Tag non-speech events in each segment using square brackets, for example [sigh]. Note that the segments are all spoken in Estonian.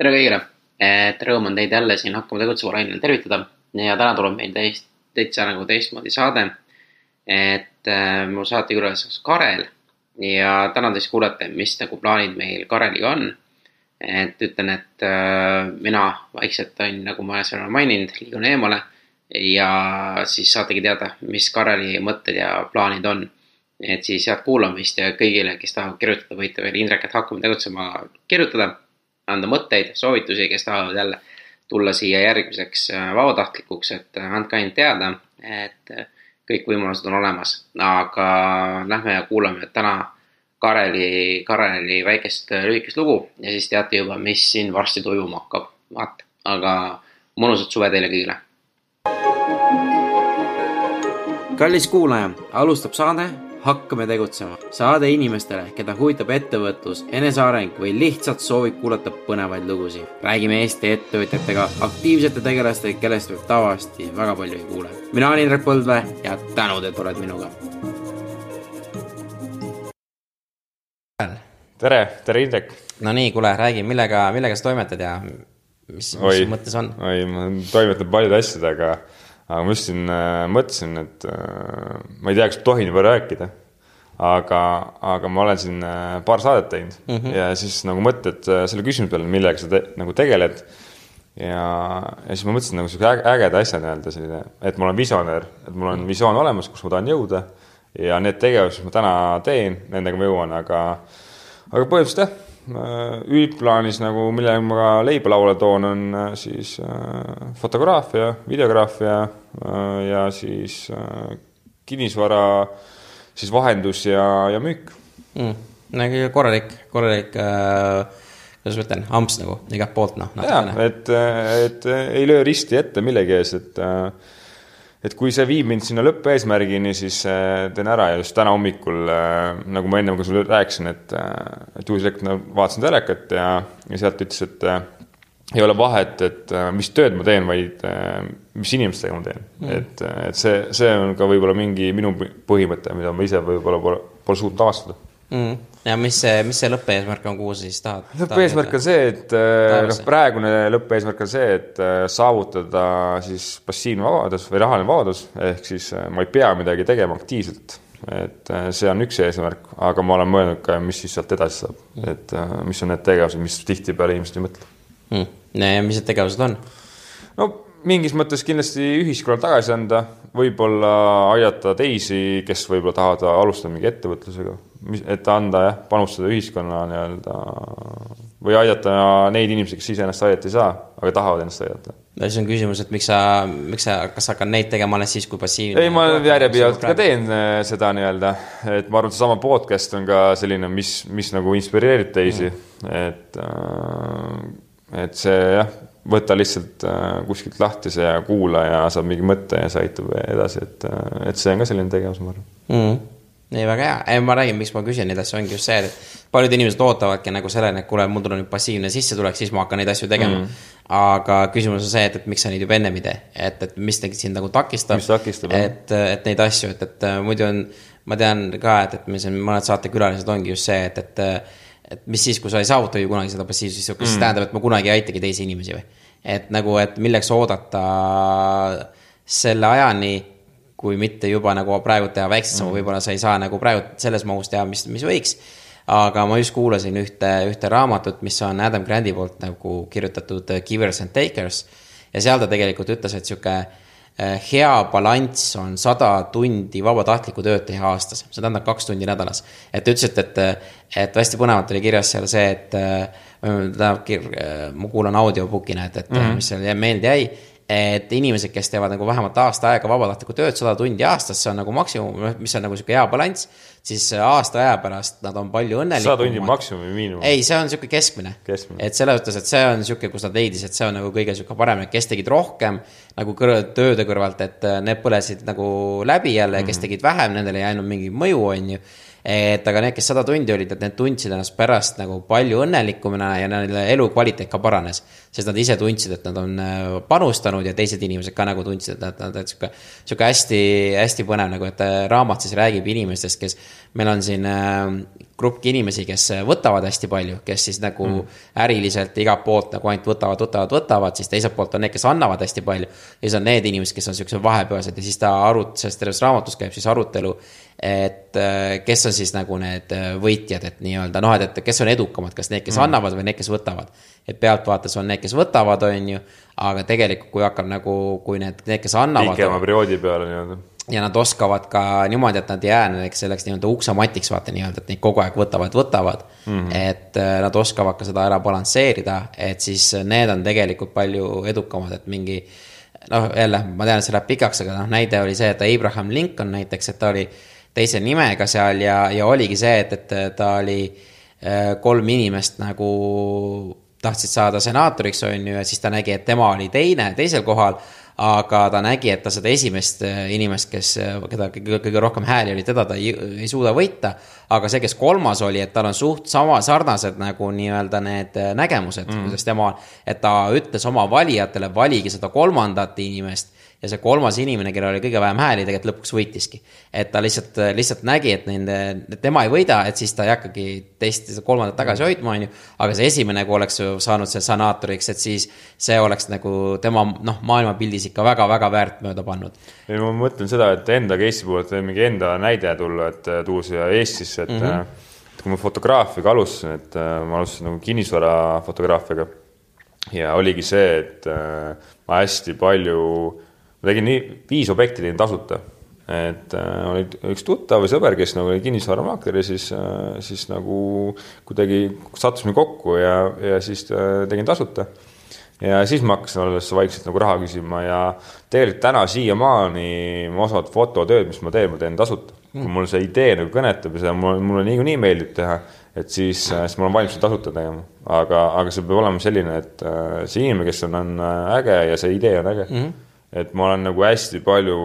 tere kõigile, et rõõm on teid jälle siin Hakkame tegutsema lainel tervitada ja täna tuleb meil täist, täitsa nagu teistmoodi saade. et äh, mu saatekülaline on Karel ja täna te siis kuulete, mis nagu plaanid meil Kareliga on. et ütlen, et äh, mina vaikselt on, nagu ma olen maininud, liigun eemale ja siis saategi teada, mis Kareli mõtted ja plaanid on. et siis head kuulamist ja kõigile, kes tahavad kirjutada, võite veel Indreket Hakkame tegutsema kirjutada anda mõtteid, soovitusi, kes tahavad jälle tulla siia järgmiseks äh, vabatahtlikuks, et äh, andke ainult teada, et äh, kõik võimalused on olemas. aga lähme ja kuulame täna Kareli, Kareli väikest lühikest lugu ja siis teate juba, mis siin varsti toimuma hakkab. vaata, aga mõnusat suve teile kõigile. kallis kuulaja, alustab saade hakkame tegutsema. saade inimestele, keda huvitab ettevõtlus, eneseareng või lihtsalt soovib kuulata põnevaid lugusid. räägime Eesti ettevõtjatega, aktiivsete tegelastega, kellest võib tavaliselt väga palju ei kuule. mina olen Indrek Põldvee ja tänud, et oled minuga. tere, tere Indrek. no nii, kuule, räägi, millega, millega sa toimetad ja mis, mis mõttes on? oi, ma toimetan paljude asjadega aga ma just siin äh, mõtlesin, et äh, ma ei tea, kas tohin juba rääkida, aga, aga ma olen siin äh, paar saadet teinud mm -hmm. ja siis nagu mõtted selle küsimuse peale, millega sa te, nagu tegeled. ja, ja siis ma mõtlesin nagu sihuke ägeda asja nii-öelda selline, et mul on visionäär, et mul on visioon olemas, kus ma tahan jõuda. ja need tegevused, mis ma täna teen, nendega ma jõuan, aga, aga põhimõtteliselt jah üldplaanis nagu, millega ma ka leiba lauale toon, on äh, siis äh, fotograafia, videograafia ja siis kinnisvara siis vahendus ja, ja müük mm.. nagu korralik, korralik äh, kuidas ma ütlen, amps nagu igalt poolt noh. jaa, et, et ei löö risti ette millegi ees, et äh, et kui see viib mind sinna lõppeesmärgini, siis äh, teen ära ja just täna hommikul, äh, nagu ma ennem ka sulle rääkisin, et, äh, et uudiseks vaatasin telekat ja, ja sealt ütles, et ei ole vahet, et mis tööd ma teen, vaid mis inimestega ma teen. Mm.. et, et see, see on ka võib-olla mingi minu põhimõte, mida ma ise võib-olla pole, pole suutnud avastada. Mm ja mis see, mis see lõppeesmärk on, kuhu sa siis tahad? lõppeesmärk on see, et äh, noh, praegune lõppeesmärk on see, et äh, saavutada siis passiivne vabadus või rahaline vabadus, ehk siis äh, ma ei pea midagi tegema aktiivselt. et see on üks eesmärk, aga ma olen mõelnud ka, mis siis sealt edasi saab, et mis on need tegevused, mis tihtipeale inimesed ei mõtle mm.. ja mis need tegevused on? no mingis mõttes kindlasti ühiskonnale tagasi anda, võib-olla aidata teisi, kes võib-olla tahavad alustada mingi ettevõtlusega, et anda jah, panustada ühiskonna nii-öelda või aidata neid inimesi, kes ise ennast aidata ei saa, aga tahavad ennast aidata. no siis on küsimus, et miks sa, miks sa, kas sa hakkad neid tegema alles siis, kui passiivne? ei, ma järjepidevalt ka teen äh, seda nii-öelda, et ma arvan, seesama podcast on ka selline, mis, mis nagu inspireerib teisi mm., et, äh, et see jah võta lihtsalt äh, kuskilt lahti see ja kuula ja saab mingi mõtte ja see aitab edasi, et, et see on ka selline tegevus, ma arvan mm. -hmm. ei, väga hea, ma räägin, miks ma küsin neid asju, ongi just see, et paljud inimesed ootavadki nagu selleni, et kuule, mul tuleb nüüd passiivne sissetulek, siis ma hakkan neid asju tegema mm. -hmm. aga küsimus on see, et, et miks sa neid juba ennem ei tee, et, et mis neid sind nagu takistab. et, et neid asju, et, et muidu on, ma tean ka, et, et meil siin mõned saatekülalised ongi just see, et, et et mis siis, kui sa ei saavuta ju kunagi seda passiivsust, siis mm. see tähendab, et ma kunagi ei aitagi teisi inimesi või? et nagu, et milleks oodata selle ajani, kui mitte juba nagu praegu teha väikseid sammu mm., võib-olla sa ei saa nagu praegu selles mahus teha, mis, mis võiks. aga ma just kuulasin ühte, ühte raamatut, mis on Adam Granti poolt nagu kirjutatud Givers and Takers. ja seal ta tegelikult ütles, et sihuke Eh, hea balanss on sada tundi vabatahtlikku tööd teha aastas, see tähendab kaks tundi nädalas. et te ütlesite, et, et hästi põnevalt oli kirjas seal see, et tähendab, eh, ma kuulan audiobook'ina, et, et mm -hmm. mis seal meelde jäi et inimesed, kes teevad nagu vähemalt aasta aega vabatahtlikku tööd, sada tundi aastas, see on nagu maksimum, mis on nagu sihuke hea balanss. siis aasta aja pärast nad on palju õnnelikumad. sada tundi maksimum või miinimum? ei, see on sihuke keskmine, keskmine.. et selles mõttes, et see on sihuke, kus nad leidis, et see on nagu kõige sihuke parem, et kes tegid rohkem nagu kõrv, tööde kõrvalt, et need põlesid nagu läbi jälle ja mm -hmm. kes mhm. tegid vähem, nendel ei jäänud mingi mõju, on ju et aga need, kes sada tundi olid, et need tundsid ennast pärast nagu palju õnnelikumana ja nende elukvaliteet ka paranes. sest nad ise tundsid, et nad on äh, panustanud ja teised inimesed ka nagu tundsid, et nad, nad, et sihuke, sihuke hästi, hästi põnev nagu, et äh, raamat siis räägib inimestest, kes, meil on siin äh, grupp inimesi, kes võtavad hästi palju, kes siis nagu mm. äriliselt igalt poolt nagu ainult võtavad, võtavad, võtavad, siis teiselt poolt on need, kes annavad hästi palju. ja siis on need inimesed, kes on siuksed vahepealsed ja siis ta arut-, sellest terves raamatus käib siis arutelu et äh, kes on siis nagu need äh, võitjad, et nii-öelda noh, et, et kes on edukamad, kas need, kes mm. annavad või need, kes võtavad. et pealtvaates on need, kes võtavad, on ju, aga tegelikult, kui hakkab nagu, kui need, need, kes annavad. pikema perioodi peale nii-öelda. ja nad oskavad ka niimoodi, et nad ei jää nendeks selleks nii-öelda uksematiks, vaata nii-öelda, et neid kogu aeg võtavad, võtavad mm. -hmm. et äh, nad oskavad ka seda ära balansseerida, et siis need on tegelikult palju edukamad, et mingi noh, jälle ma tean, et see läheb pikaks, aga noh, näide oli see, et Abraham Lincoln näiteks, et ta oli teise nimega seal ja, ja oligi see, et, et ta oli äh, kolm inimest nagu tahtsid saada senaatoriks, on ju, ja siis ta nägi, et tema oli teine, teisel kohal aga ta nägi, et ta seda esimest äh, inimest, kes, äh, keda kõige, kõige rohkem hääli oli, teda ta ei, ei suuda võita. aga see, kes kolmas oli, et tal on suht sama, sarnased nagu nii-öelda need nägemused mm., kuidas tema, et ta ütles oma valijatele, valige seda kolmandat inimest ja see kolmas inimene, kellel oli kõige vähem hääli, tegelikult lõpuks võitiski. et ta lihtsalt, lihtsalt nägi, et nende, tema ei võida, et siis ta ei hakkagi teist, kolmandat tagasi hoidma, on ju. aga see esimene, kui oleks saanud see sanaatoriks, et siis see oleks nagu tema noh, maailmapildis ikka väga-väga väärt mööda pannud. ei, ma mõtlen seda, et enda case'i puhul, et mingi enda näide tulla, et tuua siia Eestisse, et mm. -hmm et kui ma fotograafiaga alustasin, et äh, ma alustasin nagu kinnisvara fotograafiaga ja oligi see, et äh, ma hästi palju ma tegin nii, viis objekti tegin tasuta. et äh, oli üks tuttav või sõber, kes nagu oli kinnisvaramaakler ja siis äh,, siis nagu kuidagi sattusime kokku ja, ja siis äh, tegin tasuta. ja siis ma hakkasin alles vaikselt nagu raha küsima ja tegelikult täna siiamaani ma osad fototööd, mis ma teen, ma teen tasuta kui mul see idee nagu kõnetab ja see mulle, mulle niikuinii meeldib teha, et siis, äh, siis ma olen valmis seda tasuta tegema. aga, aga see peab olema selline, et äh, see inimene, kes on, on äh, äge ja see idee on äge mm. -hmm et ma olen nagu hästi palju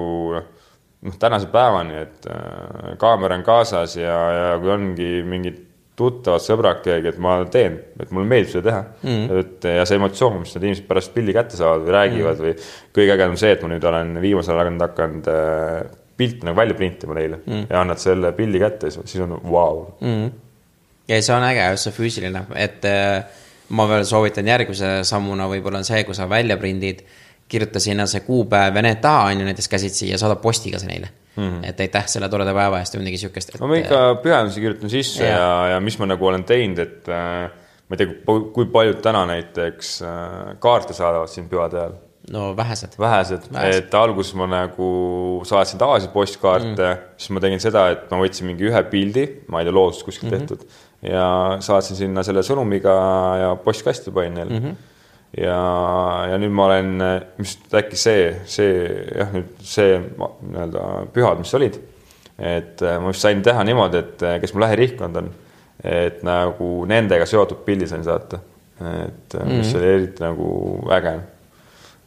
noh, tänase päevani, et äh, kaamera on kaasas ja, ja kui ongi mingid tuttavad sõbrad keegi, et ma teen, et mulle meeldib seda teha mm.. et ja see emotsioon, mis need inimesed pärast pildi kätte saavad või räägivad mm. või kõige ägedam see, et ma nüüd olen viimasel ajal hakanud, äh, pilte nagu välja printima neile mm. ja annad selle pildi kätte, siis on vau wow. mm.. ja see on äge, just see füüsiline, et äh, ma veel soovitan järgmise sammuna võib-olla on see, kui sa välja prindid kirjuta sinna see kuupäev ja need taha, on ju, näiteks käsitsi ja saada postiga see neile mm. -hmm. et aitäh selle toreda päeva eest või midagi siukest et.... no ma ikka pühendusi kirjutan sisse ja, ja, ja mis ma nagu olen teinud, et äh, ma ei tea, kui paljud täna näiteks äh, kaarte saadavad siin pühade ajal. no vähesed. vähesed, et alguses ma nagu saatsin tavalisi postkaarte mm., siis ma tegin seda, et ma võtsin mingi ühe pildi, ma ei tea, loodusest kuskilt mm -hmm. tehtud ja saatsin sinna selle sõnumiga ja postkasti panin neile mm. -hmm ja, ja nüüd ma olen, mis äkki see, see jah, nüüd see nii-öelda pühad, mis olid, et äh, ma just sain teha niimoodi, et äh, kes mu lähiringkond on, et nagu nendega seotud pildi sain saata. et mm -hmm. mis mhm. oli eriti nagu äge.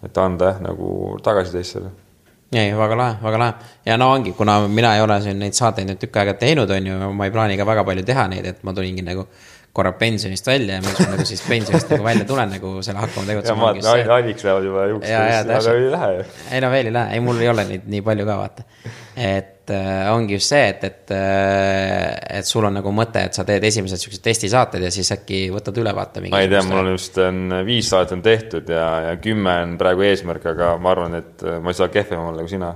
et anda jah, nagu tagasisidet selle ei, väga lahe, väga lahe ja no ongi, kuna mina ei ole siin neid saateid nüüd tükk aega teinud, on ju, ma ei plaani ka väga palju teha neid, et ma tulingi nagu korra pensionist välja ja miks ma nagu siis pensionist nagu välja tulen nagu selle hakkama tegutsema. Aliks lähevad juba juukseid, aga ei lähe ju. ei no veel ei lähe, ei mul ei ole neid nii palju ka vaata. et äh, ongi just see, et, et äh,, et sul on nagu mõte, et sa teed esimesed siuksed testisaated ja siis äkki võtad üle vaata. ma ei tea, mul on just on viis saadet on tehtud ja, ja kümme on praegu eesmärk, aga ma arvan, et ma ei saa kehvem olla kui sina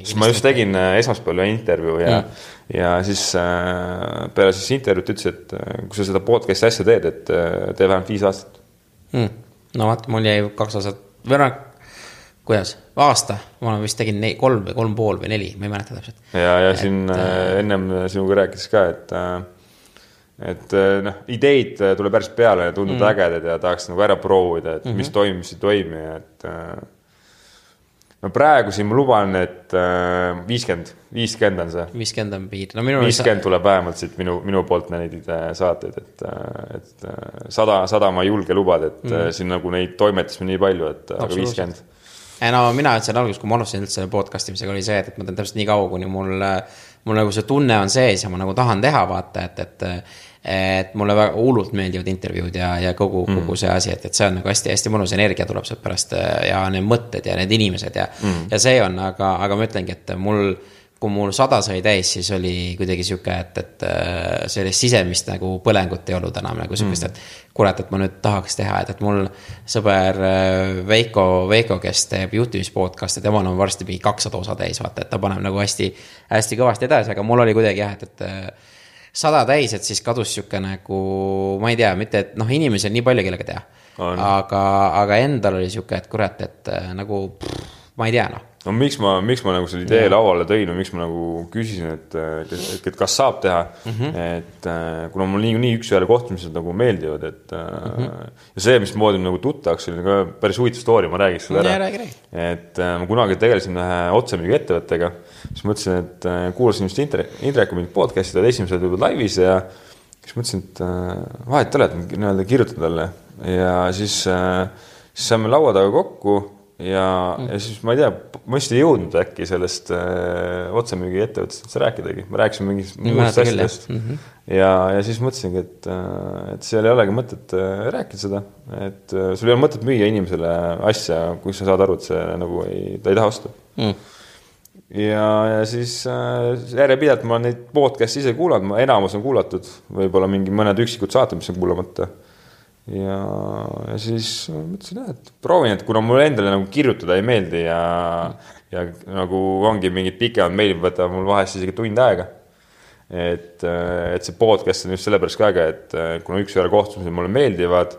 siis ma just tegin äh, esmaspäeval ühe intervjuu ja mm., ja siis äh, peale siis intervjuud ütles, et äh, kui sa seda podcast'i asja teed, et tee vähemalt viis aastat mm.. no vaata, mul jäi kaks aastat, või noh, kuidas, aasta, ma vist tegin ne, kolm või kolm pool või neli, ma ei mäleta täpselt. ja, ja et, siin äh, ennem sinuga rääkis ka, et et noh, ideid tuleb päris peale ja tunduvad mm. ägedad ja tahaks nagu ära proovida, et mm -hmm. mis toimib, mis ei toimi, et no praegu siin ma luban, et äh, viiskümmend, viiskümmend on see. viiskümmend on piir, no minu viiskümmend tuleb vähemalt siit minu, minu poolt neid äh, saateid, et, äh, et sada, sada ma ei julge lubada, et mm. siin nagu neid toimetusi nii palju, et aga viiskümmend no mina ütlesin alguses, kui ma alustasin üldse podcast imisega, oli see, et, et ma teen täpselt nii kaua, kuni mul mul nagu see tunne on sees ja ma nagu tahan teha, vaata, et, et et mulle väga hullult meeldivad intervjuud ja, ja kogu mm., kogu see asi, et, et see on nagu hästi-hästi mõnus energia tuleb sealt pärast ja need mõtted ja need inimesed ja mm., ja see on, aga, aga ma ütlengi, et mul kui mul sada sai täis, siis oli kuidagi sihuke, et, et äh, sellist sisemist nagu põlengut ei olnud enam nagu sihukest mm., et kurat, et ma nüüd tahaks teha, et, et mul sõber äh, Veiko, Veiko, kes teeb juhtimis podcast'e, temal on varsti mingi kakssada osa täis, vaata, et ta paneb nagu hästi, hästi kõvasti edasi, aga mul oli kuidagi jah, et, et äh, sada täis, et siis kadus sihuke nagu, ma ei tea, mitte, et noh, inimesi on nii palju, kellega teha. aga, aga endal oli sihuke, et kurat, et nagu pff, ma ei tea, noh no miks ma, miks ma nagu selle idee lauale tõin või miks ma nagu küsisin, et, et, et kas saab teha mm, -hmm. et äh, kuna mul niikuinii üks-ühele kohtumised nagu meeldivad, et mm -hmm. ja see, mismoodi nagu tuttavaks, oli ka päris huvitav story, ma räägiks sulle ära. et äh, ma kunagi tegelesin ühe otsemüügiettevõttega, siis mõtlesin, et kuulasin just Indrek, Indreku mingit podcast'i, ta oli esimesel tulnud laivis ja siis mõtlesin, et vahet ei ole, et nii-öelda kirjutan talle ja siis, siis saime laua taga kokku ja mm., ja siis ma ei tea, ma vist ei jõudnud äkki sellest äh, otsemüügiettevõttest üldse rääkidagi, ma rääkisin mingist muust asjadest mm. -hmm. ja, ja siis mõtlesingi, et, äh, et seal ei olegi mõtet äh, rääkida seda, et äh, sul ei ole mõtet müüa inimesele asja, kui sa saad aru, et see nagu ei, ta ei taha osta mm. Ja, ja siis äh, järjepidevalt ma neid podcast'e ise kuulanud, enamus on kuulatud, võib-olla mingi mõned üksikud saated, mis on kuulamata ja, ja siis mõtlesin jah, et proovin, et kuna mulle endale nagu kirjutada ei meeldi ja, ja nagu ongi mingid pikemad meilid võtavad mul vahest isegi tund aega. et, et see podcast on just sellepärast ka äge, et kuna üks-ühele kohtumised mulle meeldivad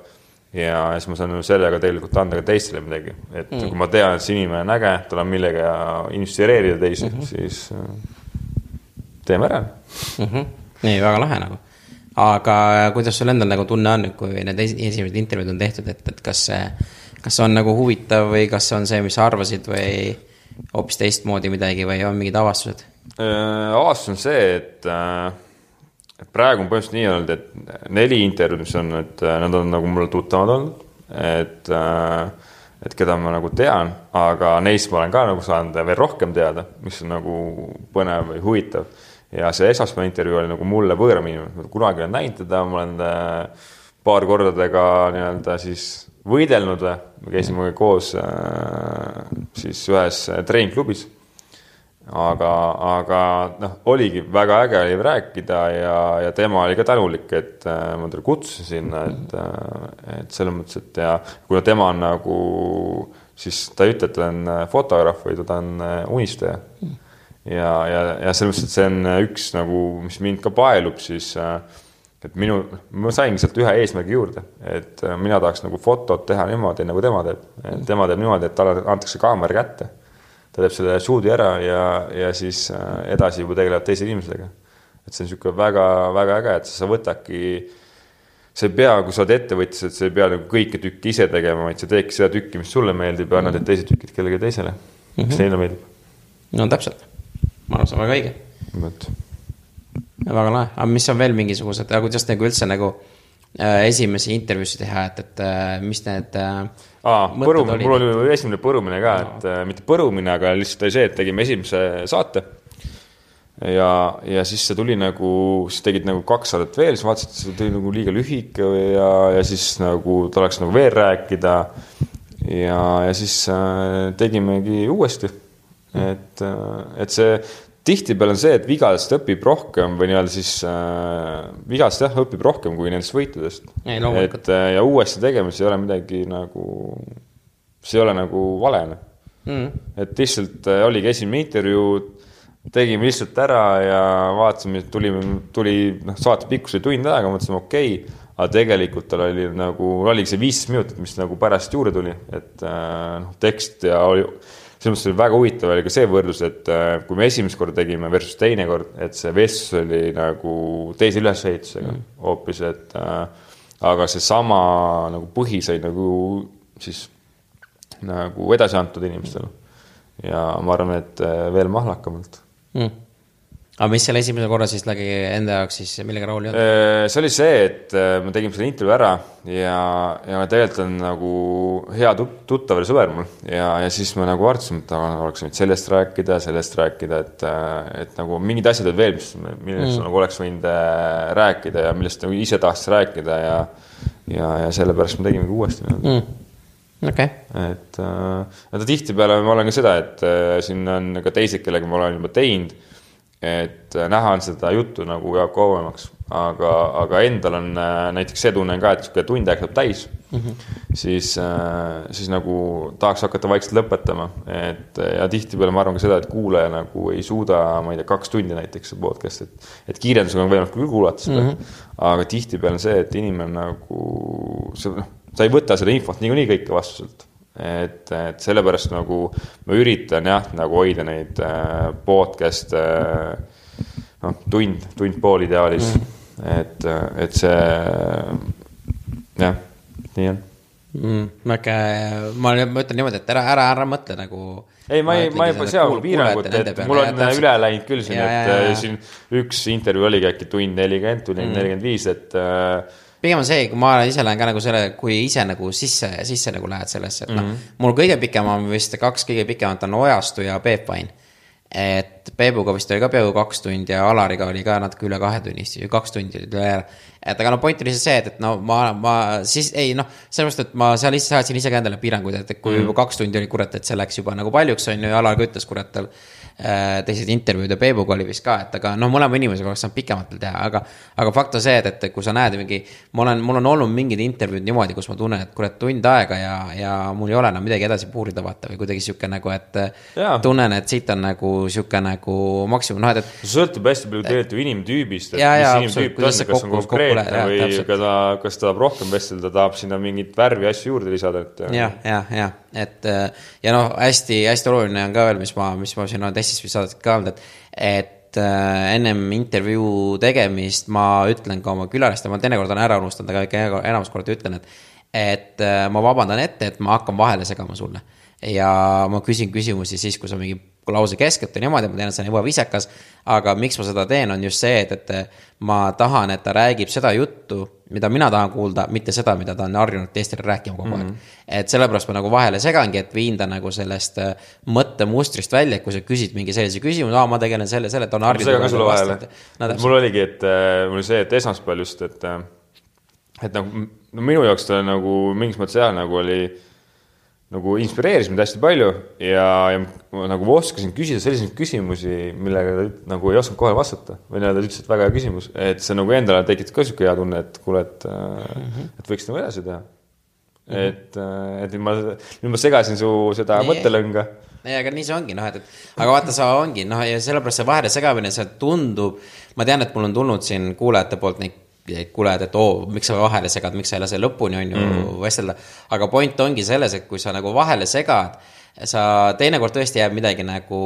ja siis ma saan sellega tegelikult anda ka teistele midagi, et mm. kui ma tean, et see inimene on äge, tal on millega inspireerida teisi mm, -hmm. siis teeme ära mm. -hmm. nii, väga lahe nagu aga kuidas sul endal nagu tunne on, kui need esimesed intervjuud on tehtud, et, et kas see, kas see on nagu huvitav või kas see on see, mis sa arvasid või hoopis teistmoodi midagi või on mingid avastused? Äh, avastus on see, et, äh, et praegu on põhimõtteliselt nii olnud, et neli intervjuud, mis on, et äh, nad on nagu mulle tuttavad olnud, et et keda ma nagu tean, aga neist ma olen ka nagu saanud veel rohkem teada, mis on nagu põnev või huvitav ja see esmaspäeva intervjuu oli nagu mulle võõram inimene, kunagi olen näinud teda, ma olen äh, paar korda temaga nii-öelda siis võidelnud, me käisime koos äh, siis ühes treeningklubis. Aga, aga noh, oligi väga äge oli rääkida ja, ja tema oli ka tänulik, et äh, ma teda kutsusin sinna, et, et selles mõttes, et ja kuna tema on nagu siis ta ei ütle, et ta on fotograaf, vaid ta on unistaja ja, ja, ja selles mõttes, et see on üks nagu, mis mind ka paelub, siis äh, et minu, ma saingi sealt ühe eesmärgi juurde, et äh, mina tahaks nagu fotot teha niimoodi, nagu tema teeb. tema teeb niimoodi, et talle antakse kaamera kätte. Ta teeb selle shoot'i ära ja, ja siis äh, edasi juba tegelevad teise inimesega. et see on niisugune väga-väga äge, et sa võtadki, sa ei pea, kui sa oled ettevõtja, et sa ei pea nagu kõike tükki ise tegema, vaid sa teedki seda tükki, mis sulle meeldib ja annad need teised tükid kellelegi teisele, mm -hmm. neile meeldib. no täpselt ma arvan, see on väga õige. vot. väga lahe, aga mis on veel mingisugused, kuidas nagu üldse nagu äh, esimesi intervjuusid teha, et, et äh, mis need äh,. Aa, põrumine, mul oli esimene põrumine ka, et äh, mitte põrumine, aga lihtsalt oli see, et tegime esimese saate. Ja, ja siis see tuli nagu, siis tegid nagu kaks saadet veel, siis vaatasid, et see tuli nagu liiga lühike ja, ja siis nagu tahaks nagu veel rääkida. ja, ja siis äh, tegimegi uuesti. Et, äh, et see tihtipeale on see, et vigadest õpib rohkem või nii-öelda siis äh, vigadest jah, õpib rohkem kui nendest võitudest. et äh, ja uuesti tegemas ei ole midagi nagu, see ei ole nagu vale mm.. et lihtsalt äh, oligi esimene intervjuu, tegime lihtsalt ära ja vaatasime, tulime, tuli noh, saate pikkus oli tund aega, mõtlesime okei okay, aga tegelikult tal oli nagu, oligi see viisteist minutit, mis nagu pärast juurde tuli, et äh, noh, tekst ja oli selles mõttes oli väga huvitav oli ka see võrdlus, et äh, kui me esimest korda tegime versus teine kord, et see vestlus oli nagu teise ülesehitusega mm. hoopis mm., et äh, aga seesama nagu põhi sai nagu siis nagu edasi antud inimestele. ja ma arvan, et äh, veel mahlakamalt mm.. Aga mis selle esimese korra siis nägi enda jaoks siis, millega rahul ei olnud? Äh, see oli see, et äh, me tegime selle intervjuu ära ja, ja tegelikult on nagu hea tuttav või sõber mul ja, ja siis me nagu arvasime, et oleks võinud sellest rääkida, sellest rääkida, et, äh, et nagu mingid asjad olid veel, mis, millest mm. nagu oleks võinud rääkida ja millest nagu ise tahaks rääkida ja, ja, ja sellepärast me tegimegi uuesti mm okay.. et äh, tihtipeale ma olen ka seda, et siin on ka teised, kellega ma olen juba teinud et äh, näha on seda juttu nagu jaob kauemaks, aga, aga endal on äh, näiteks see tunne ka, et niisugune tund aega saab täis mm, -hmm. siis, äh, siis nagu tahaks hakata vaikselt lõpetama, et ja tihtipeale ma arvan ka seda, et kuulaja nagu ei suuda, ma ei tea, kaks tundi näiteks see podcast, et, et kiirendusega on võimalik küll kuulata seda mm, -hmm. aga tihtipeale on see, et inimene nagu, see noh, sa ei võta seda infot niikuinii kõike vastu sealt et, et sellepärast nagu ma üritan jah, nagu hoida neid äh, podcast'e äh, noh, tund, tund-pool ideaalis mm., et, et see jah, nii on mm,. väike, ma, ma ütlen niimoodi, et ära, ära, ära mõtle nagu ei, ma ei, ma ei sea mul piirangut, et mul on üle läinud küll siin, et ja, ja. siin üks intervjuu oligi äkki tund nelikümmend, tund mm. nelikümmend viis, et äh, pigem on see, kui ma ise lähen ka nagu selle, kui ise nagu sisse, sisse nagu lähed sellesse, et mm -hmm. noh, mhm. mul kõige pikem on vist kaks kõige pikemat on Ojastu ja Peep Vain. et Peebuga vist oli ka peaaegu kaks tundi ja Alariga oli ka natuke üle kahe tunni, kaks tundi oli üle ära. et aga no point oli see, et, et no ma, ma siis ei noh, sellepärast, et ma seal ise seadsin ise ka endale piiranguid, et kui mm -hmm. juba kaks tundi oli kurat, et see läks juba nagu paljuks, on ju, ja Alar ka ütles, kurat, tal teised intervjuud ja Peebuga oli vist ka, et aga noh, mõlema inimesega oleks saanud pikemalt veel teha, aga. aga fakt on see, et, et kui sa näed mingi, ma olen, mul on olnud mingid intervjuud niimoodi, kus ma tunnen, et kurat, tund aega ja, ja mul ei ole enam midagi edasi puurida vaata või kuidagi sihuke nagu, et. tunnen, et siit on nagu sihuke nagu maksimum, noh, et, et. sõltub hästi palju tegelikult ju inimtüübist, et ja, mis inimtüüp ta on, kas on konkreetne või kas ta, kas ta tahab rohkem vestelda, tahab sinna mingit värvi asju juurde lisada, et. jah, jah, jah, et ja noh, hästi-hästi oluline on ka veel, mis ma, mis ma siin olen testis või saadet ka olnud, et et äh, ennem intervjuu tegemist ma ütlen ka oma külalistele, ma teinekord olen ära unustanud, aga ikka enamus korda ütlen, et. et äh, ma vabandan ette, et ma hakkan vahele segama sulle. ja ma küsin küsimusi siis, kui sa mingi lause keskeltki niimoodi, ma tean, et see on ebaviisakas. aga miks ma seda teen, on just see, et, et ma tahan, et ta räägib seda juttu, mida mina tahan kuulda, mitte seda, mida ta on harjunud teistele rääkima kogu aeg mm. -hmm. et sellepärast ma nagu vahele segangi, et viin ta nagu sellest äh, mõttemustrist välja, et kui sa küsid mingi sellise küsimuse, aa, ma tegelen selle, selle, ta on harjunud. segan ka sulle vahele. mul oligi, et äh, mul oli see, et esmaspäeval just, et, äh, et nagu no minu jaoks ta nagu mingis mõttes jah, nagu oli nagu inspireeris mind hästi palju ja, ja ma nagu oskasin küsida selliseid küsimusi, millega ta nagu ei osanud kohe vastata või nii-öelda ütles, et väga hea küsimus, et see nagu endale tekitas ka sihuke hea tunne, et kuule, et mm, -hmm. et võiks nagu edasi teha. -hmm. et, et nüüd ma, nüüd ma segasin su seda nee. mõttelõnga. ei, aga nii see ongi, noh, et, et aga vaata, sa ongi noh, ja sellepärast see vahele segamine, see tundub, ma tean, et mul on tulnud siin kuulajate poolt neid kuuled, et oo, miks sa vahele segad, miks sa ei lase lõpuni, on ju mm., vestelda. aga point ongi selles, et kui sa nagu vahele segad, sa teinekord tõesti jääb midagi nagu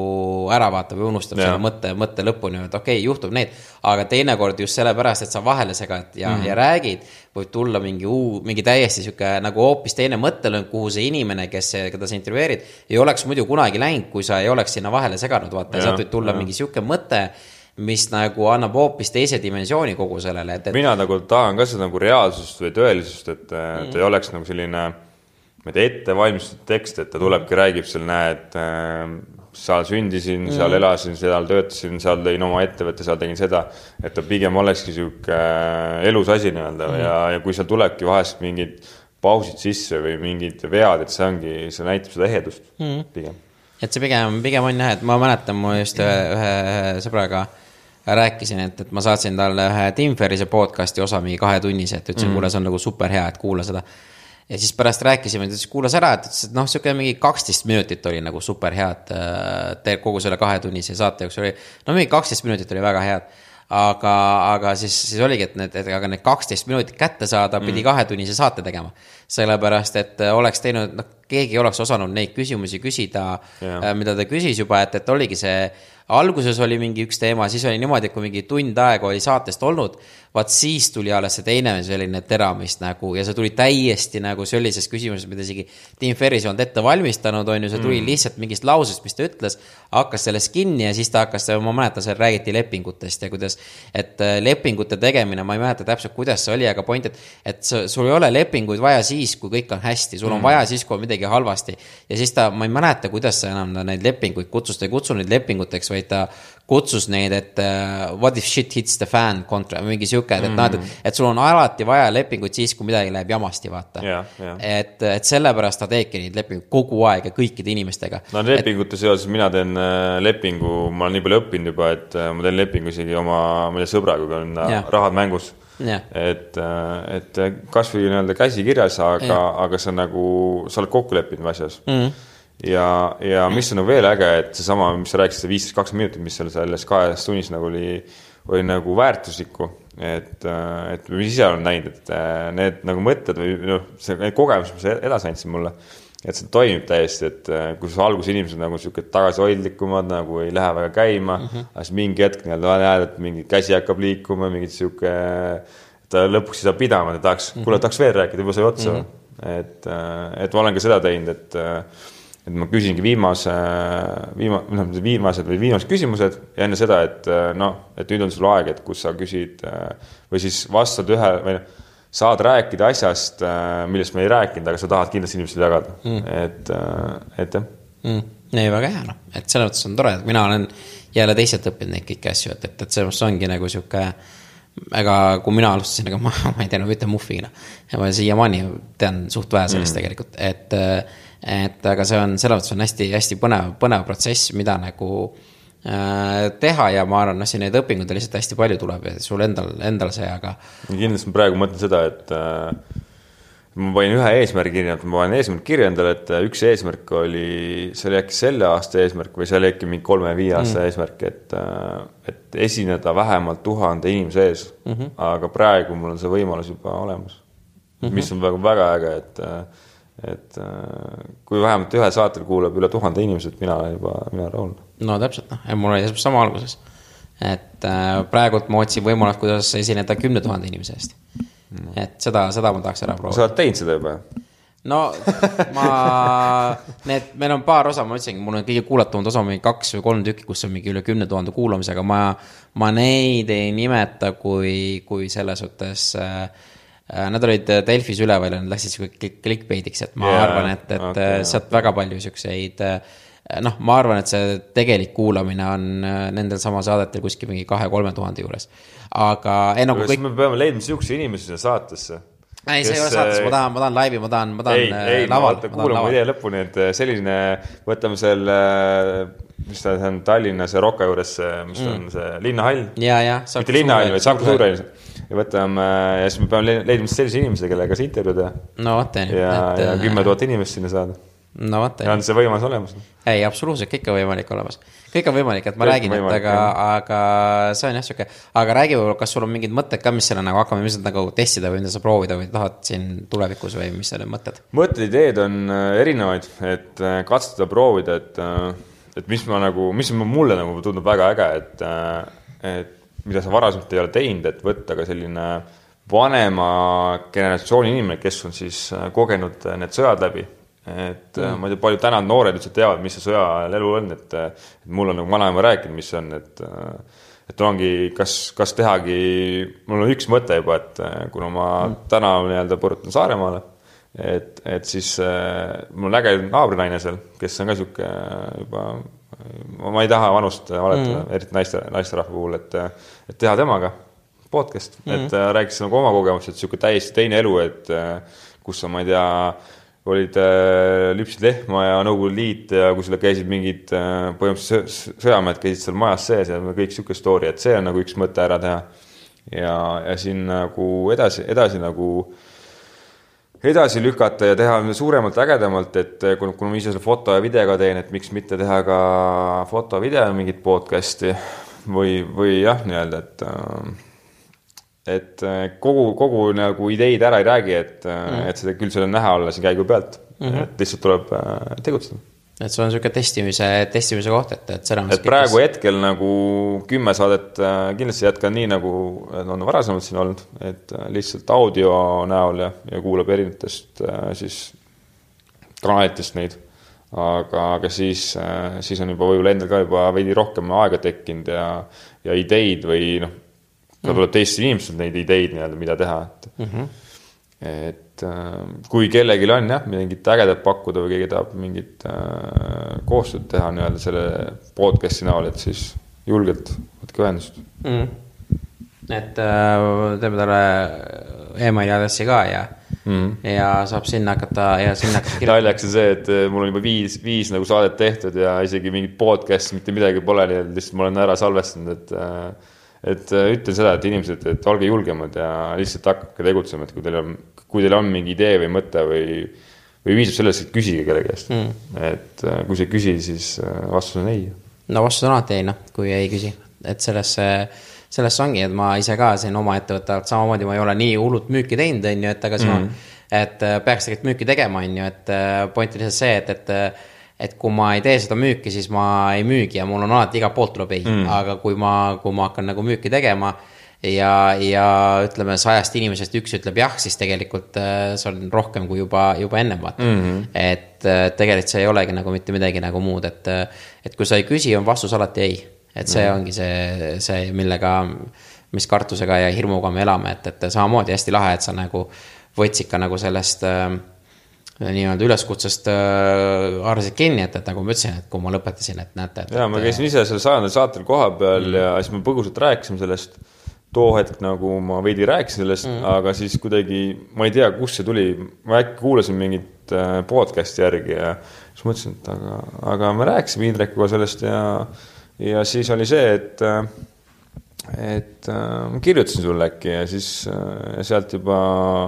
ära vaata või unustab selle mõtte, mõtte lõpuni, et okei okay,, juhtub need. aga teinekord just sellepärast, et sa vahele segad ja mm., ja räägid, võib tulla mingi uu-, mingi täiesti sihuke nagu hoopis teine mõttelõng, kuhu see inimene, kes, keda sa intervjueerid, ei oleks muidu kunagi läinud, kui sa ei oleks sinna vahele seganud, vaata, sealt võib tulla ja. mingi sihuke mõte mis nagu annab hoopis teise dimensiooni kogu sellele, et, et. mina nagu tahan ka seda nagu reaalsust või tõelisust, et mm., et ei oleks nagu selline, ma ei tea, ettevalmistatud tekst, et ta tulebki, räägib seal, näed äh,, seal sündisin mm., seal elasin, seal töötasin, seal tõin oma ettevõtte, seal tegin seda. et ta pigem olekski sihuke äh, elus asi nii-öelda mm. ja, ja kui seal tulebki vahest mingid pausid sisse või mingid vead, et see ongi, see näitab seda ehedust mm. pigem. et see pigem, pigem on jah, et ma mäletan, ma just ühe, ühe sõbraga rääkisin, et, et ma saatsin talle ühe Tim Ferrise podcast'i osa, mingi kahetunnise, et ütlesin mm., kuule, see on nagu super hea, et kuula seda. ja siis pärast rääkisime, ta ütles, kuulas ära, et ütles, et noh, sihuke mingi kaksteist minutit oli nagu super head. Äh, kogu selle kahetunnise saate jooksul oli, no mingi kaksteist minutit oli väga head aga, aga siis, siis oligi, et need, et aga need kaksteist minutit kätte saada, pidi mm. kahetunnise saate tegema. sellepärast, et oleks teinud, noh, keegi ei oleks osanud neid küsimusi küsida yeah., äh, mida ta küsis juba, et, et oligi see alguses oli mingi üks teema, siis oli niimoodi, et kui mingi tund aega oli saatest olnud, vaat siis tuli alles see teine selline teramist nagu ja see tuli täiesti nagu sellises küsimuses, mida isegi Tim Ferris ei olnud ette valmistanud, on ju, see tuli mm. lihtsalt mingist lausest, mis ta ütles, hakkas sellest kinni ja siis ta hakkas, ma mäletan, seal räägiti lepingutest ja kuidas, et äh, lepingute tegemine, ma ei mäleta täpselt, kuidas see oli, aga point, et, et sul ei ole lepinguid vaja siis, kui kõik on hästi, sul on mm. vaja siis, kui on midagi halvasti. ja siis ta, ma ei mäleta, kuidas sa enam neid lepinguid kutsus, ta ei kutsu neid lepinguteks, vaid ta kutsus neid, et uh, what if shit hits the fan kontra, mingi sihuke, et mm., et noh, et, et sul on alati vaja lepinguid siis, kui midagi läheb jamasti, vaata yeah,. Yeah. et, et sellepärast ta teebki neid lepinguid kogu aeg ja kõikide inimestega. no lepingute et... seoses mina teen äh, lepingu, ma olen nii palju õppinud juba, et äh, ma teen lepingu isegi oma, ma ei tea, sõbraga, kui on yeah. rahad mängus Yeah. et, et kasvõi nii-öelda käsi kirjas, aga aga sa nagu, sa oled kokku leppinud asjas mm. -hmm ja, ja mis on nagu veel äge, et seesama, mis sa rääkisid, see viisteist, kakskümmend minutit, mis seal selles kahes tunnis nagu oli, oli nagu väärtuslikku. et, et mis ise olen näinud, et äh, need nagu mõtted või noh, see, need kogemused, mis sa edasi andsid mulle, et see toimib täiesti, et äh, kui sa alguses inimesed nagu sihuke tagasihoidlikumad nagu ei lähe väga käima mm, -hmm. aga siis mingi hetk nii-öelda näed, et mingi käsi hakkab liikuma, mingi sihuke, ta lõpuks ei saa pidama, ta tahaks mm, -hmm. kuule, tahaks veel rääkida, juba sai otsa mm. -hmm. et, äh, et ma olen ka seda teinud, et et ma küsingi viimase, viima-, noh, viimased või viimased küsimused ja enne seda, et noh, et nüüd on sul aeg, et kus sa küsid või siis vastad ühe või noh, saad rääkida asjast, millest me ei rääkinud, aga sa tahad kindlasti inimestele jagada mm., et, et jah mm.. ei, väga hea noh, et selles mõttes on tore, et mina olen jälle teistelt õppinud neid kõiki asju, et, et, et selles mõttes ongi nagu sihuke ega kui mina alustasin, ega ma, [laughs] ma ei teinud mitte muffigina. ja ma siiamaani tean suht vähe sellest mm. tegelikult, et et aga see on, selles mõttes on hästi-hästi põnev, põnev protsess, mida nagu äh, teha ja ma arvan, noh, siin neid õpinguid lihtsalt hästi palju tuleb ja sul endal, endal see, aga. kindlasti ma praegu mõtlen seda, et äh, ma panin ühe eesmärgi kirja, ma panen eesmärgi kirja endale, et äh, üks eesmärk oli, see oli äkki selle aasta eesmärk või see oli äkki mingi kolme-viie aasta mm. eesmärk, et, äh, et esineda vähemalt tuhande inimese ees mm. -hmm. aga praegu mul on see võimalus juba olemas mm, -hmm. mis on väga, väga äge, et äh, et äh, kui vähemalt ühel saatel kuulab üle tuhande inimese, et mina olen juba, mina olen rahul. no täpselt, noh, mul oli täpselt sama alguses. et äh, praegult ma otsin võimalust, kuidas esineda kümne tuhande inimese eest mm.. et seda, seda ma tahaks ära proovida. sa oled teinud seda juba? no ma, [laughs] need, meil on paar osa, ma ütlesingi, mul on kõige kuulatumad osa mingi kaks või kolm tükki, kus on mingi üle kümne tuhande kuulamisega, ma, ma neid ei nimeta kui, kui selles suhtes Äh, nad olid äh, Delfis üleval ja nad läksid sihuke clickbait'iks, et ma yeah, arvan, et, et okay, sealt väga palju siukseid noh, ma arvan, et see tegelik kuulamine on nendel sama saadetel kuskil mingi kahe-kolme tuhande juures. aga ei nagu kõik. me peame leidma siukse inimese sinna saatesse. ei, see ei ole saates, ma tahan, ma tahan laivi, ma tahan, ma tahan ei, ei, laval. kuula mu idee lõpuni, et selline, võtame selle, mis ta on Tallinnas ja Rocca juures, mis mm. on see linnahall. mitte linnahall, vaid Saku Suurhall ja võtame ja siis me peame leidma sellise inimese, kellega see intervjuu teha. no vot, on ju. ja, ja äh, kümme tuhat inimest sinna saada. no vot. ja on see võimalus olemas. ei, absoluutselt, kõik on võimalik olemas. kõik on võimalik, et ma kõik räägin, et aga, aga see on jah, sihuke, aga räägi võib-olla, kas sul on mingid mõtted ka, mis selle nagu hakkame ilmselt nagu testida või mida sa proovida või tahad siin tulevikus või mis need mõtted? mõtted, ideed on äh, erinevaid, et äh, katsetada, proovida, et, et mis ma nagu, mis mulle nagu tundub väga äge, et, et mida sa varasemalt ei ole teinud, et võtta ka selline vanema generatsiooni inimene, kes on siis äh, kogenud äh, need sõjad läbi. et äh, mm. ma ei tea, palju täna noored üldse teavad, mis see sõjaajal elu on, et, et mul on nagu vanaema rääkinud, mis see on, et et ongi, kas, kas tehagi, mul on üks mõte juba, et kuna ma mm. täna nii-öelda põrutan Saaremaale, et, et siis äh, mul on äge naabrinaine seal, kes on ka niisugune juba ma ei taha vanust valetada mm., eriti naiste, naisterahva puhul, et, et teha temaga podcast mm., et äh, rääkis nagu oma kogemust, et niisugune täiesti teine elu, et äh, kus sa, ma ei tea, olid äh,, lüpsid lehma ja Nõukogude Liit ja kui seal käisid mingid äh, põhimõtteliselt sõjamehed käisid seal majas sees ja kõik niisugune story, et see on nagu üks mõte ära teha. ja, ja siin nagu edasi, edasi nagu äh, edasi lükata ja teha suuremalt, ägedamalt, et eh, kuna, kuna ma ise selle foto ja videoga teen, et miks mitte teha ka foto-video mingit podcast'i või, või jah, nii-öelda, et äh, et äh, kogu, kogu nagu ideid ära ei räägi, et mm., et seda küll seal on näha olla siin käigu pealt mm, -hmm. et lihtsalt tuleb tegutseda. Et see on niisugune testimise, testimise koht, et, et seda. et praegu kes... hetkel nagu kümme saadet äh, kindlasti jätkan nii, nagu on varasemalt siin olnud, et äh, lihtsalt audio näol ja, ja kuulab erinevatest äh, siis kanalitest neid. aga, aga siis, siis on juba võib-olla endal ka juba veidi rohkem aega tekkinud ja, ja ideid või noh, ka tuleb teistelt inimestelt neid ideid nii-öelda, mida teha, et mm. -hmm et äh, kui kellelgi on jah, mingit ägedat pakkuda või keegi tahab mingit äh, koostööd teha nii-öelda selle podcast'i näol, et siis julgelt võtke ühendust. Mm.. et äh, teeme talle emaili aadressi ka ja mm., ja saab sinna hakata ja sinna hakata naljakas on see, et mul on juba viis, viis nagu saadet tehtud ja isegi mingit podcast'i mitte midagi pole, nii-öelda lihtsalt ma olen ära salvestanud, et äh, et äh, ütlen seda, et inimesed, et olge julgemad ja lihtsalt hakake tegutsema, et kui teil on, kui teil on mingi idee või mõte või, või piisab sellest, et küsige kellegi käest mm.. et äh, kui sa ei küsi, siis äh, vastus on ei. no vastus on alati ei, noh, kui ei küsi, et sellesse, sellesse ongi, et ma ise ka siin oma ettevõtte alt samamoodi, ma ei ole nii hullult müüki teinud, on ju, et aga mm. ma, et peaks tegelikult müüki tegema, on ju, et point on lihtsalt see, et, et et kui ma ei tee seda müüki, siis ma ei müügi ja mul on alati igalt poolt tuleb ei mm., aga kui ma, kui ma hakkan nagu müüki tegema ja, ja ütleme, sajast inimesest üks ütleb jah, siis tegelikult äh, see on rohkem kui juba, juba ennem vaata mm. -hmm. et äh, tegelikult see ei olegi nagu mitte midagi nagu muud, et, äh, et kui sa ei küsi, on vastus alati ei. et see mm -hmm. ongi see, see, millega, mis kartusega ja hirmuga me elame, et, et samamoodi hästi lahe, et sa nagu võtsid ka nagu sellest äh, nii-öelda üleskutsest äh, haarasid kinni, et, et nagu ma ütlesin, et kui ma lõpetasin, et näete. ja ma käisin ise sellel sajandal saatel kohapeal mm. ja siis me põgusalt rääkisime sellest. too hetk nagu ma veidi rääkisin sellest mm., aga siis kuidagi ma ei tea, kust see tuli, ma äkki kuulasin mingit äh, podcast'i järgi ja siis mõtlesin, et aga, aga me rääkisime Indrekuga sellest ja, ja siis oli see, et äh, et äh, ma kirjutasin sulle äkki ja siis äh, sealt juba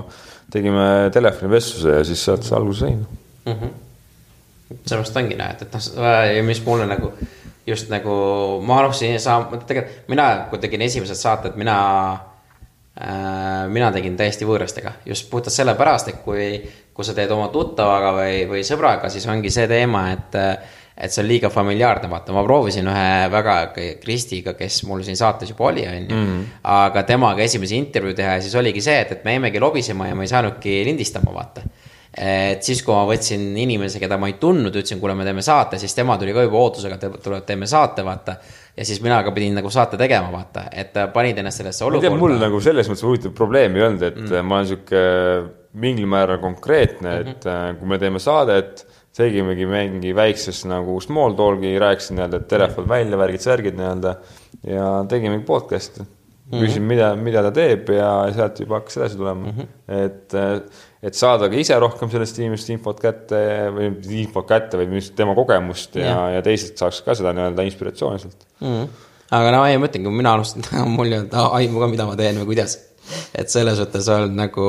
äh, tegime telefonivestluse ja siis sealt see alguse sai mm -hmm.. sellepärast ongi näed, et, et noh, ja mis mulle nagu just nagu ma alustasin saama, tegelikult mina, kui tegin esimesed saated, mina äh,. mina tegin täiesti võõrastega just puhtalt sellepärast, et kui, kui sa teed oma tuttavaga või, või sõbraga, siis ongi see teema, et et see on liiga familiaarne, vaata, ma proovisin ühe väga Kristiga, kes mul siin saates juba oli, on ju. Mhm. aga temaga esimese intervjuu teha ja siis oligi see, et, et me jäimegi lobisema ja ma ei saanudki lindistama, vaata. et siis, kui ma võtsin inimese, keda ma ei tundnud, ütlesin, kuule, me teeme saate, siis tema tuli ka juba ootusega, et tuleb, teeme saate, vaata. ja siis mina ka pidin nagu saate tegema, vaata, et panid ennast sellesse olukorda. mul nagu selles mõttes huvitav probleem ei olnud, et mm. ma olen sihuke mingil määral konkreetne, et mm -hmm. kui me teeme saadet tegimegi mingi väikses nagu small talk'i, rääkisin nii-öelda, et telefon välja, värgid-särgid nii-öelda ja tegimegi podcast'i. küsin mm -hmm., mida, mida ta teeb ja sealt juba hakkas edasi tulema mm. -hmm. et, et saada ka ise rohkem sellest inimesest infot kätte või infot kätte või mis tema kogemust ja, ja, ja teised saaks ka seda nii-öelda inspiratsiooni sealt mm. -hmm. aga no ei, ma ütlengi, kui mina alustasin, [laughs] mul ei olnud aimu ka, mida ma teen või kuidas et selles suhtes on nagu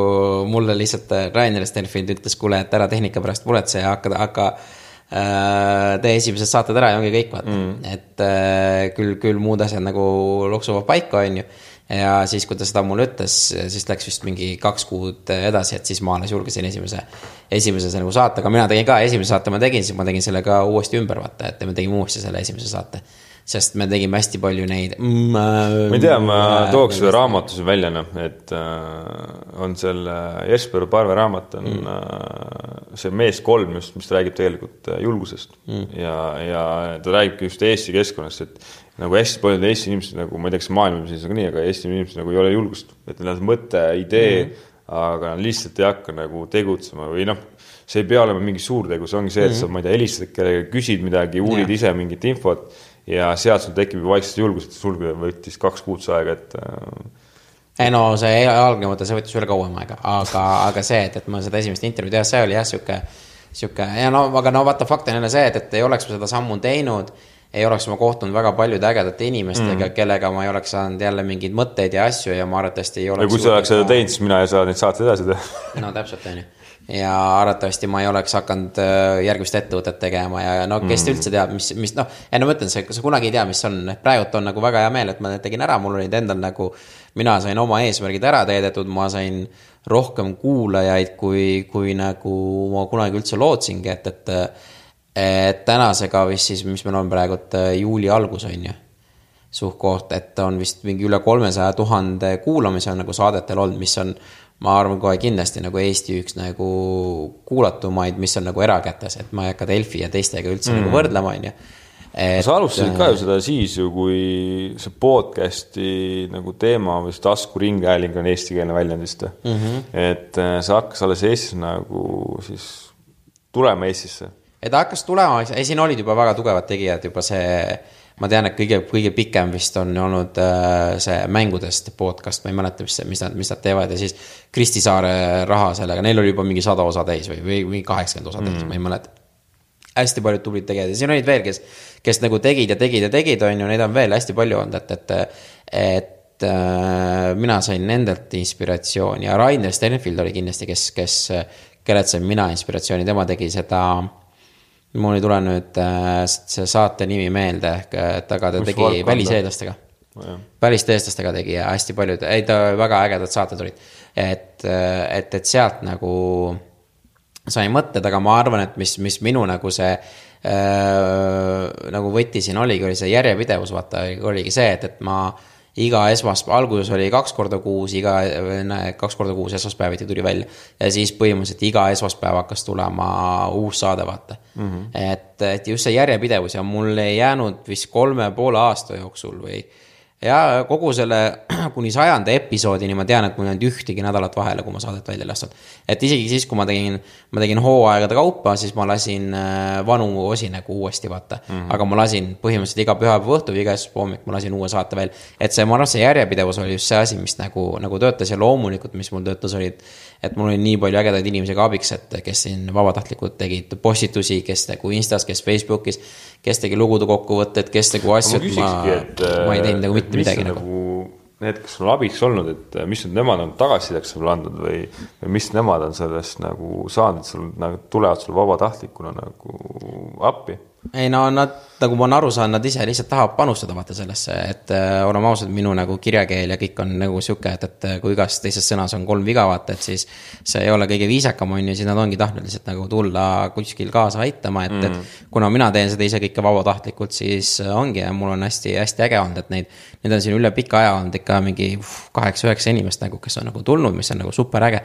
mulle lihtsalt äh, Rainer Stenfield ütles, kuule, et ära tehnika pärast muretse ja hakka, hakka äh, tee esimesed saated ära ja ongi kõik, vaata. Mm.. et äh, küll, küll muud asjad nagu loksuvad paika, on ju. ja siis, kui ta seda mulle ütles, siis läks vist mingi kaks kuud edasi, et siis ma alles julgesin esimese, esimese nagu saate, aga mina tegin ka, esimese saate ma tegin, siis ma tegin selle ka uuesti ümber, vaata, et me tegime uuesti selle esimese saate sest me tegime hästi palju neid mm,. ma ei tea, ma tooks ühe raamatu siin välja, noh, et äh, on selle Jesper Parve raamat on mm. äh, see Mees kolm just, mis räägib tegelikult äh, julgusest mm. ja, ja ta räägibki just Eesti keskkonnast, et nagu hästi paljud Eesti inimesed nagu, ma ei tea, kas maailmas on nii, aga Eesti inimesed nagu ei ole julgust, et neil on mõte, idee mm., aga nad lihtsalt ei hakka nagu tegutsema või noh, see ei pea olema mingi suur tegu, see ongi see, et mm. sa, ma ei tea, helistad kellelegi, küsid midagi, uurid ja. ise mingit infot ja sealt sul tekib vaikselt julgus, et sul võttis kaks kuud aega, et äh, ei no see algne mõte, see võttis veel kauem aega, aga, aga see, et, et ma seda esimest intervjuud jah, see oli jah, sihuke, sihuke ja no, aga no vaata, fakt on jälle see, et, et ei oleks ma seda sammu teinud, ei oleks ma kohtunud väga paljude ägedate inimestega mm., kellega ma ei oleks saanud jälle mingeid mõtteid ja asju ja ma arvatavasti ei oleks. ja kui sa oleks seda teinud, siis mina ei saa neid saateid edasi teha. no täpselt, on ju ja arvatavasti ma ei oleks hakanud äh, järgmist ettevõtet tegema ja no kes mm. üldse teab, mis, mis noh, ei no ma ütlen, sa, sa kunagi ei tea, mis on, praegult on nagu väga hea meel, et ma tegin ära, mul olid endal nagu, mina sain oma eesmärgid ära täidetud, ma sain rohkem kuulajaid, kui, kui nagu ma kunagi üldse lootsingi, et, et et tänasega vist siis, mis meil on praegu, et äh, juuli algus on ju, suht-koht, et on vist mingi üle kolmesaja tuhande kuulamise on nagu saadetel olnud, mis on, ma arvan kohe kindlasti nagu Eesti üks nagu kuulatumaid, mis on nagu erakätes, et ma ei hakka Delfi ja teistega üldse mm. nagu võrdlema, on ju et.... sa alustasid ka ju seda siis ju, kui see podcast'i nagu teema või see taskuringhääling on eestikeelne väljend vist mm. -hmm. et äh, see hakkas alles Eestis nagu siis tulema Eestisse. et hakkas tulema, siin olid juba väga tugevad tegijad juba see, ma tean, et kõige, kõige pikem vist on olnud äh, see mängudest podcast, ma ei mäleta, mis, mis nad, mis nad teevad ja siis Kristi Saare raha sellega, neil oli juba mingi sada osa täis või, või mingi kaheksakümmend osa täis mm, ma ei mäleta. Hästi paljud tublid tegijad ja siin olid veel, kes, kes nagu tegid ja tegid ja tegid, on ju, neid on veel hästi palju olnud, et, et, et äh, mina sain nendelt inspiratsiooni ja Rainer Stenfield oli kindlasti, kes, kes, kellelt sain mina inspiratsiooni, tema tegi seda mul ei tule nüüd äh, see saate nimi meelde, et aga ta Kus tegi väliseestlastega no,. välisteestlastega tegi ja hästi paljud, ei ta väga ägedad saated olid. et, et, et sealt nagu sain mõtted, aga ma arvan, et mis, mis minu nagu see äh, nagu võti siin oligi, oli see järjepidevus, vaata, oligi see, et, et ma iga esmaspäev, alguses oli kaks korda kuus, iga, kaks korda kuus esmaspäeviti tuli välja. ja siis põhimõtteliselt iga esmaspäev hakkas tulema uus saade, vaata mm. -hmm. et, et just see järjepidevus ja mul ei jäänud vist kolme poole aasta jooksul või ja kogu selle [clears throat] kuni sajanda episoodini ma tean, et mul ei olnud ühtegi nädalat vahele, kui ma saadet välja ei lasknud. et isegi siis, kui ma tegin, ma tegin hooaegade kaupa, siis ma lasin äh, vanu osi nagu uuesti vaata mm. -hmm. aga ma lasin põhimõtteliselt iga pühapäeva õhtu või iga esmaspäeva hommik ma lasin uue saate veel. et see, ma arvan, see järjepidevus oli just see asi, mis nagu, nagu töötas ja loomulikult, mis mul töötas, olid et mul oli nii palju ägedaid inimesi ka abiks, et kes siin vabatahtlikult tegid postitusi, kes nagu Instas, kes Facebookis, kes tegi lugude kokkuvõtted, kes nagu asju, et ma, ma ei teinud nagu mitte midagi nagu, nagu need, kes on abiks olnud, et mis nüüd nemad on tagasisideks sulle andnud või, või mis nemad on sellest nagu saanud, et sul nagu tulevad sulle vabatahtlikuna nagu appi? Ei no nad, nagu ma olen aru saanud, nad ise lihtsalt tahavad panustada vaata sellesse, et äh, oleme ausad, minu nagu kirjakeel ja kõik on nagu sihuke, et, et kui igas teises sõnas on kolm viga, vaata, et siis. see ei ole kõige viisakam, on ju, siis nad ongi tahtnud lihtsalt nagu tulla kuskil kaasa aitama, et mm., et. kuna mina teen seda ise kõike vabatahtlikult, siis ongi ja mul on hästi-hästi äge olnud, et neid. Neid on siin üle pika aja olnud ikka mingi kaheksa-üheksa inimest nagu, kes on nagu tulnud, mis on nagu super äge.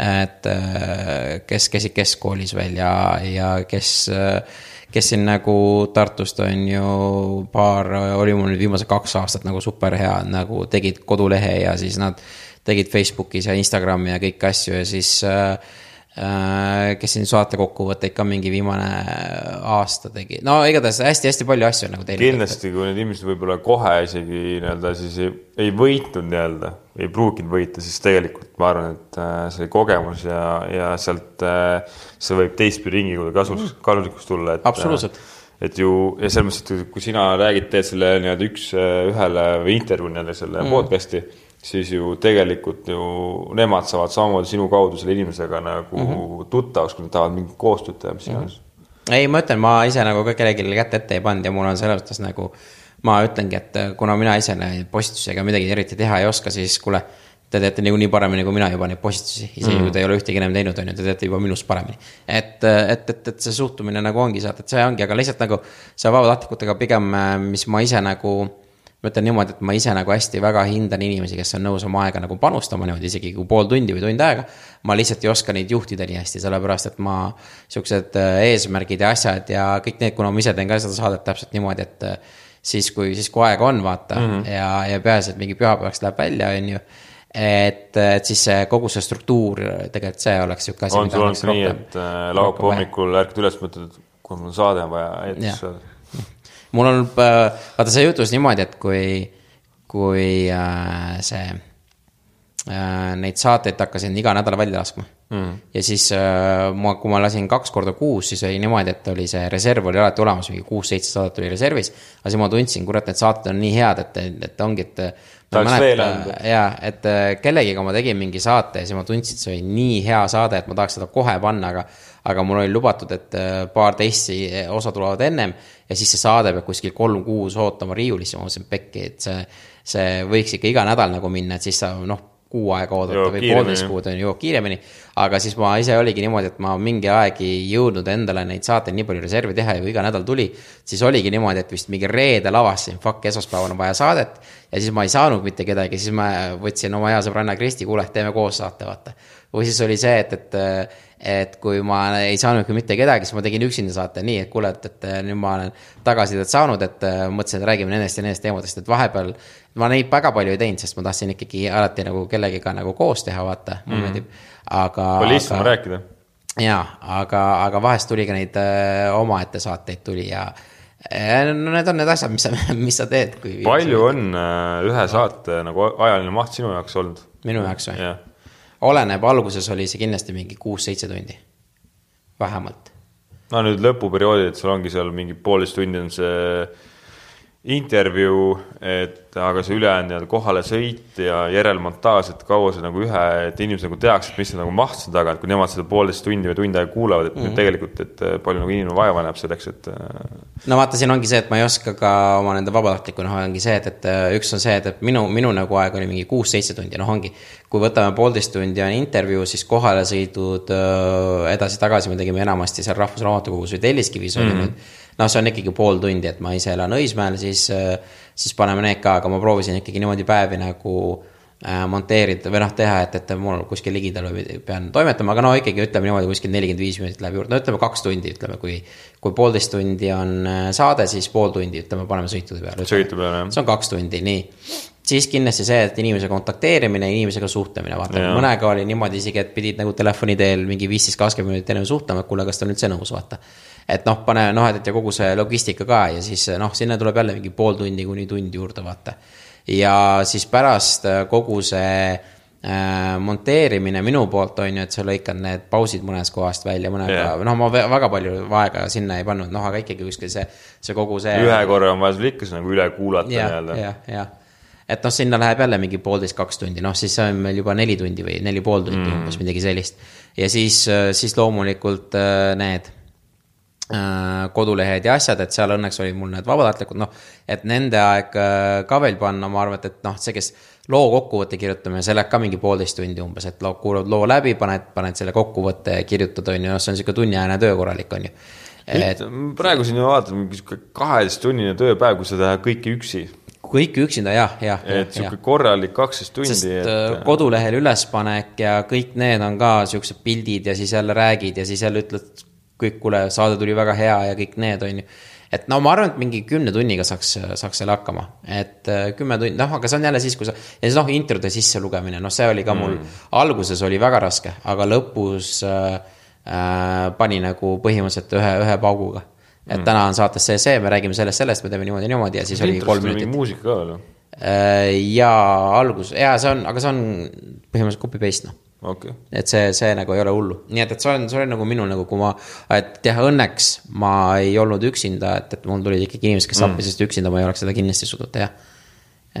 et äh, kes käisid keskkoolis veel ja, ja kes äh, kes siin nagu Tartust on ju paar, oli mul nüüd viimased kaks aastat nagu super hea, nagu tegid kodulehe ja siis nad tegid Facebookis ja Instagrami ja kõiki asju ja siis äh, kes siin saatekokkuvõtteid ka mingi viimane aasta tegi, no igatahes hästi-hästi palju asju nagu teinud. kindlasti, kui need inimesed võib-olla kohe isegi nii-öelda siis ei, ei võitnud nii-öelda, ei pruukinud võita, siis tegelikult ma arvan, et äh, see kogemus ja, ja sealt äh, see võib teistpidi ringi kasuks, mm. kasulikuks tulla, et. absoluutselt. et ju ja selles mõttes, et kui sina räägid, teed selle nii-öelda üks-ühele või intervjuu nii-öelda selle mm. podcast'i, siis ju tegelikult ju nemad saavad samamoodi sinu kaudu selle inimesega nagu mm -hmm. tuttavaks, kui nad tahavad mingit koostööd teha, mis iganes mm -hmm. ei, ma ütlen, ma ise nagu ka kellelegi kätt ette ei pannud ja mul on selles mõttes nagu ma ütlengi, et kuna mina ise neid postitusi ega midagi eriti teha ei oska, siis kuule te teate niikuinii paremini kui mina juba neid postitusi, isegi mm. kui te ei ole ühtegi enam teinud, on ju, te teate juba minust paremini. et, et, et, et see suhtumine nagu ongi sealt, et see ongi, aga lihtsalt nagu see vabatahtlikutega pigem, mis ma ise nagu. Ma ütlen niimoodi, et ma ise nagu hästi väga hindan inimesi, kes on nõus oma aega nagu panustama niimoodi, isegi kui pool tundi või tund aega. ma lihtsalt ei oska neid juhtida nii hästi, sellepärast et ma, siuksed äh, eesmärgid ja asjad ja kõik need, kuna ma ise teen ka seda saadet täpselt niimoodi, et äh, siis kui, siis kui aega on, vaata mm -hmm. ja, ja peaasi, et mingi pühapäevaks läheb välja, on ju et, et siis see kogu see struktuur tegelikult see oleks sihuke asi. on sul olnud nii, et äh, laupäeva hommikul ärkad üles, mõtled, et kuule, mul on saade on vaja eetrisse saada. Mul on, äh, vaata see juhtus niimoodi, et kui, kui äh, see äh,, neid saateid hakkasin iga nädal välja laskma mm.. ja siis äh, ma, kui ma lasin kaks korda kuus, siis oli niimoodi, et oli see reserv oli alati olemas, mingi kuus-seitse saadet oli reservis. aga siis ma tundsin, kurat, need saated on nii head, et, et ongi, et jaa, et äh, kellegiga ma tegin mingi saate ja siis ma tundsin, et see oli nii hea saade, et ma tahaks seda kohe panna, aga. aga mul oli lubatud, et äh, paar teisi osa tulevad ennem ja siis see saade peab kuskil kolm kuus ootama riiulisse, ma mõtlesin pekki, et see. see võiks ikka iga nädal nagu minna, et siis sa noh, kuu aega oodata või poolteist kuud on ju, jõuab kiiremini. aga siis ma ise oligi niimoodi, et ma mingi aeg ei jõudnud endale neid saateid nii palju reservi teha ja kui iga nädal tuli, siis oligi niimoodi, et vist mingi reedel avastasin, fuck, esmaspäeval on vaja saadet. ja siis ma ei saanud mitte kedagi, siis ma võtsin oma hea sõbranna Kristi, kuule, teeme koos saate, vaata. või siis oli see, et, et et kui ma ei saanudki mitte kedagi, siis ma tegin üksinda saate nii, et kuule, et, et nüüd ma olen tagasisidet saanud, et mõtlesin, et räägime nendest ja nendest teemadest, et vahepeal. Ma neid väga palju ei teinud, sest ma tahtsin ikkagi alati nagu kellegiga nagu koos teha, vaata, mulle mm. meeldib, aga. palju lihtsam on rääkida. jaa, aga, aga vahest tuli ka neid öö, äh, omaette saateid tuli ja äh, no need on need asjad, mis sa, [laughs] mis sa teed, kui. palju on ühe saate nagu ajaline maht sinu jaoks olnud? minu jaoks või? oleneb, alguses oli see kindlasti mingi kuus-seitse tundi, vähemalt. no nüüd lõpuperioodil, et sul ongi seal mingi poolteist tundi on see intervjuu, et aga see ülejäänud nii-öelda kohalesõit ja järelmontaaž, et kaua see nagu ühe, et inimesed nagu teaksid, mis see nagu maht seal taga, et kui nemad seda poolteist tundi või tund aega kuulavad, et mm -hmm. tegelikult, et palju nagu inimene vaeva näeb selleks, et. Äh, no vaata, siin ongi see, et ma ei oska ka oma nende vabatahtlikuna noh, ongi see, et, et äh, üks on see, et, et minu, minu nagu aeg oli mingi kuus-seitse tundi, noh, ongi. kui võtame poolteist tundi on intervjuu, siis kohalesõidud äh, edasi-tagasi me tegime enamasti seal Rahvusraamatukogus või Telliskivis mm -hmm. oli mhm. Noh, see on ikkagi pool tundi, et ma ise elan Õismäel, siis, siis paneme need ka, aga ma proovisin ikkagi niimoodi päevi nagu äh, monteerida või noh, teha, et, et mul kuskil ligidal pean toimetama, aga no ikkagi ütleme niimoodi, kuskil nelikümmend viis minutit läheb juurde, no ütleme kaks tundi, ütleme, kui. kui poolteist tundi on äh, saade, siis pool tundi, ütleme, paneme sõitude peale. sõitu peale, jah. see on kaks tundi, nii siis kindlasti see, et inimese kontakteerimine, inimesega suhtlemine, vaata, mõnega oli niimoodi isegi, et pidid nagu telefoni teel mingi viisteist, kakskümmend minutit enne suhtlema, et kuule, kas ta on üldse nõus, vaata et noh, pane noh, et ja kogu see logistika ka ja siis noh, sinna tuleb jälle mingi pool tundi kuni tund juurde, vaata. ja siis pärast äh, kogu see äh, monteerimine minu poolt on ju, et sa lõikad need pausid mõnest kohast välja, mõnega yeah., noh, ma väga palju aega sinna ei pannud, noh, aga ikkagi kuskil see, see kogu see. ühe korra on vaja sul ikka nagu üle kuulata nii-öelda. jah, jah et noh, sinna läheb jälle mingi poolteist, kaks tundi, noh, siis on meil juba neli tundi või neli pool tundi mm. umbes midagi sellist. ja siis, äh, siis loomulikult need kodulehed ja asjad, et seal õnneks olid mul need vabatahtlikud, noh, et nende aeg äh, ka veel panna, ma arvan, et, et noh, see, kes loo kokkuvõtte kirjutamine, see läheb ka mingi poolteist tundi umbes, et loo, kuulad loo läbi, paned, paned selle kokkuvõtte ja kirjutad, on ju, noh, see on sihuke tunniajane töö korralik, on ju. et praegu siin vaatad, mingi sihuke kaheteisttunnine tööpäev, kui sa teed kõike üksi kõike üksinda jah, jah. et sihuke korralik kaksteist tundi. sest et... Äh, kodulehel ülespanek ja kõik need on ka siuksed pildid ja siis jälle räägid ja siis jälle ütled kõik, kuule, saade tuli väga hea ja kõik need, on ju. et no ma arvan, et mingi kümne tunniga saaks, saaks selle hakkama, et äh, kümme tundi, noh, aga see on jälle siis, kui sa. ja siis noh, introde sisse lugemine, noh, see oli ka mul mm., alguses oli väga raske, aga lõpus äh, äh, pani nagu põhimõtteliselt ühe, ühe pauguga. et mm. täna on saates see, see, me räägime sellest, sellest, me teeme niimoodi, niimoodi ja siis oli kolm minutit. muusika ka veel või? Äh, ja algus, ja see on, aga see on põhimõtteliselt copy paste noh okay.. et see, see nagu ei ole hullu, nii et, et see on, see oli nagu minul nagu, kui ma, et jah, õnneks ma ei olnud üksinda, et, et mul tulid ikkagi inimesed, kes mm. appi, sest üksinda ma ei oleks seda kindlasti suutnud teha.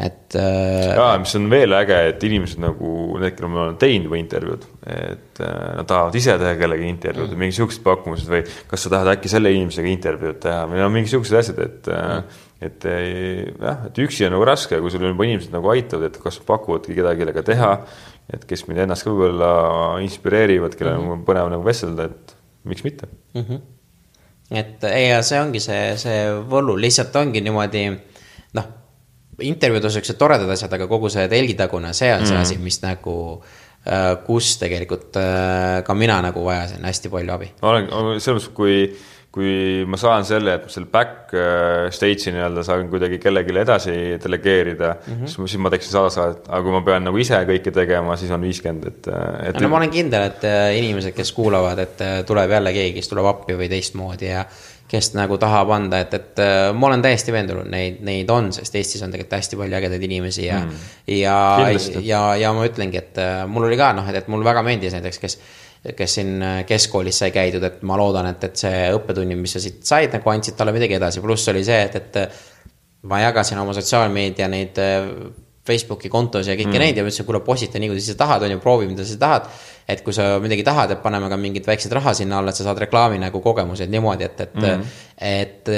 et äh,. jaa, mis on veel äge, et inimesed nagu, need, kellel ma olen teinud juba intervjuud, et äh, nad tahavad ise teha kellegi intervjuud mm. mingi siuksed pakkumused või kas sa tahad äkki selle inimesega intervjuud teha või no mingi siuksed asjad, et äh, mm et jah, et üksi on nagu raske, kui sul juba inimesed nagu aitavad, et kas pakuvadki kedagi, kellega teha, et kes mind ennast ka võib-olla inspireerivad, kellel mm -hmm. on põnev nagu vestelda, et miks mitte mm. -hmm. et ei, ja see ongi see, see võlu, lihtsalt ongi niimoodi noh, intervjuud on siuksed toredad asjad, aga kogu see telgitagune, see on see mm -hmm. asi, mis nagu äh, kus tegelikult äh, ka mina nagu vajasin hästi palju abi. ma olen, selles mõttes, kui kui ma saan selle, et selle back äh, stage'i nii-öelda saan kuidagi kellelegi edasi delegeerida mm, -hmm. siis, siis ma teeksin sada saadet, aga kui ma pean nagu ise kõike tegema, siis on viiskümmend, et, äh, et. no ma olen kindel, et äh, inimesed, kes kuulavad, et tuleb jälle keegi, kes tuleb appi või teistmoodi ja kes nagu tahab anda, et, et ma olen täiesti veendunud, neid, neid on, sest Eestis on tegelikult hästi palju ägedaid inimesi ja mm., ja, ja, ja ma ütlengi, et mul oli ka noh, et, et mulle väga meeldis näiteks, kes kes siin äh, keskkoolis sai käidud, et ma loodan, et, et see õppetunni, mis sa siit said, nagu andsid talle midagi edasi, pluss oli see, et, et ma jagasin oma sotsiaalmeedia neid äh, Facebooki kontos ja kõiki mm. neid ja ma ütlesin, kuule, postita nii, kui sa tahad, on ju, proovi, mida sa tahad. et kui sa midagi tahad, et paneme ka mingit väikseid raha sinna alla, et sa saad reklaami nagu kogemused niimoodi, et, et mm., et,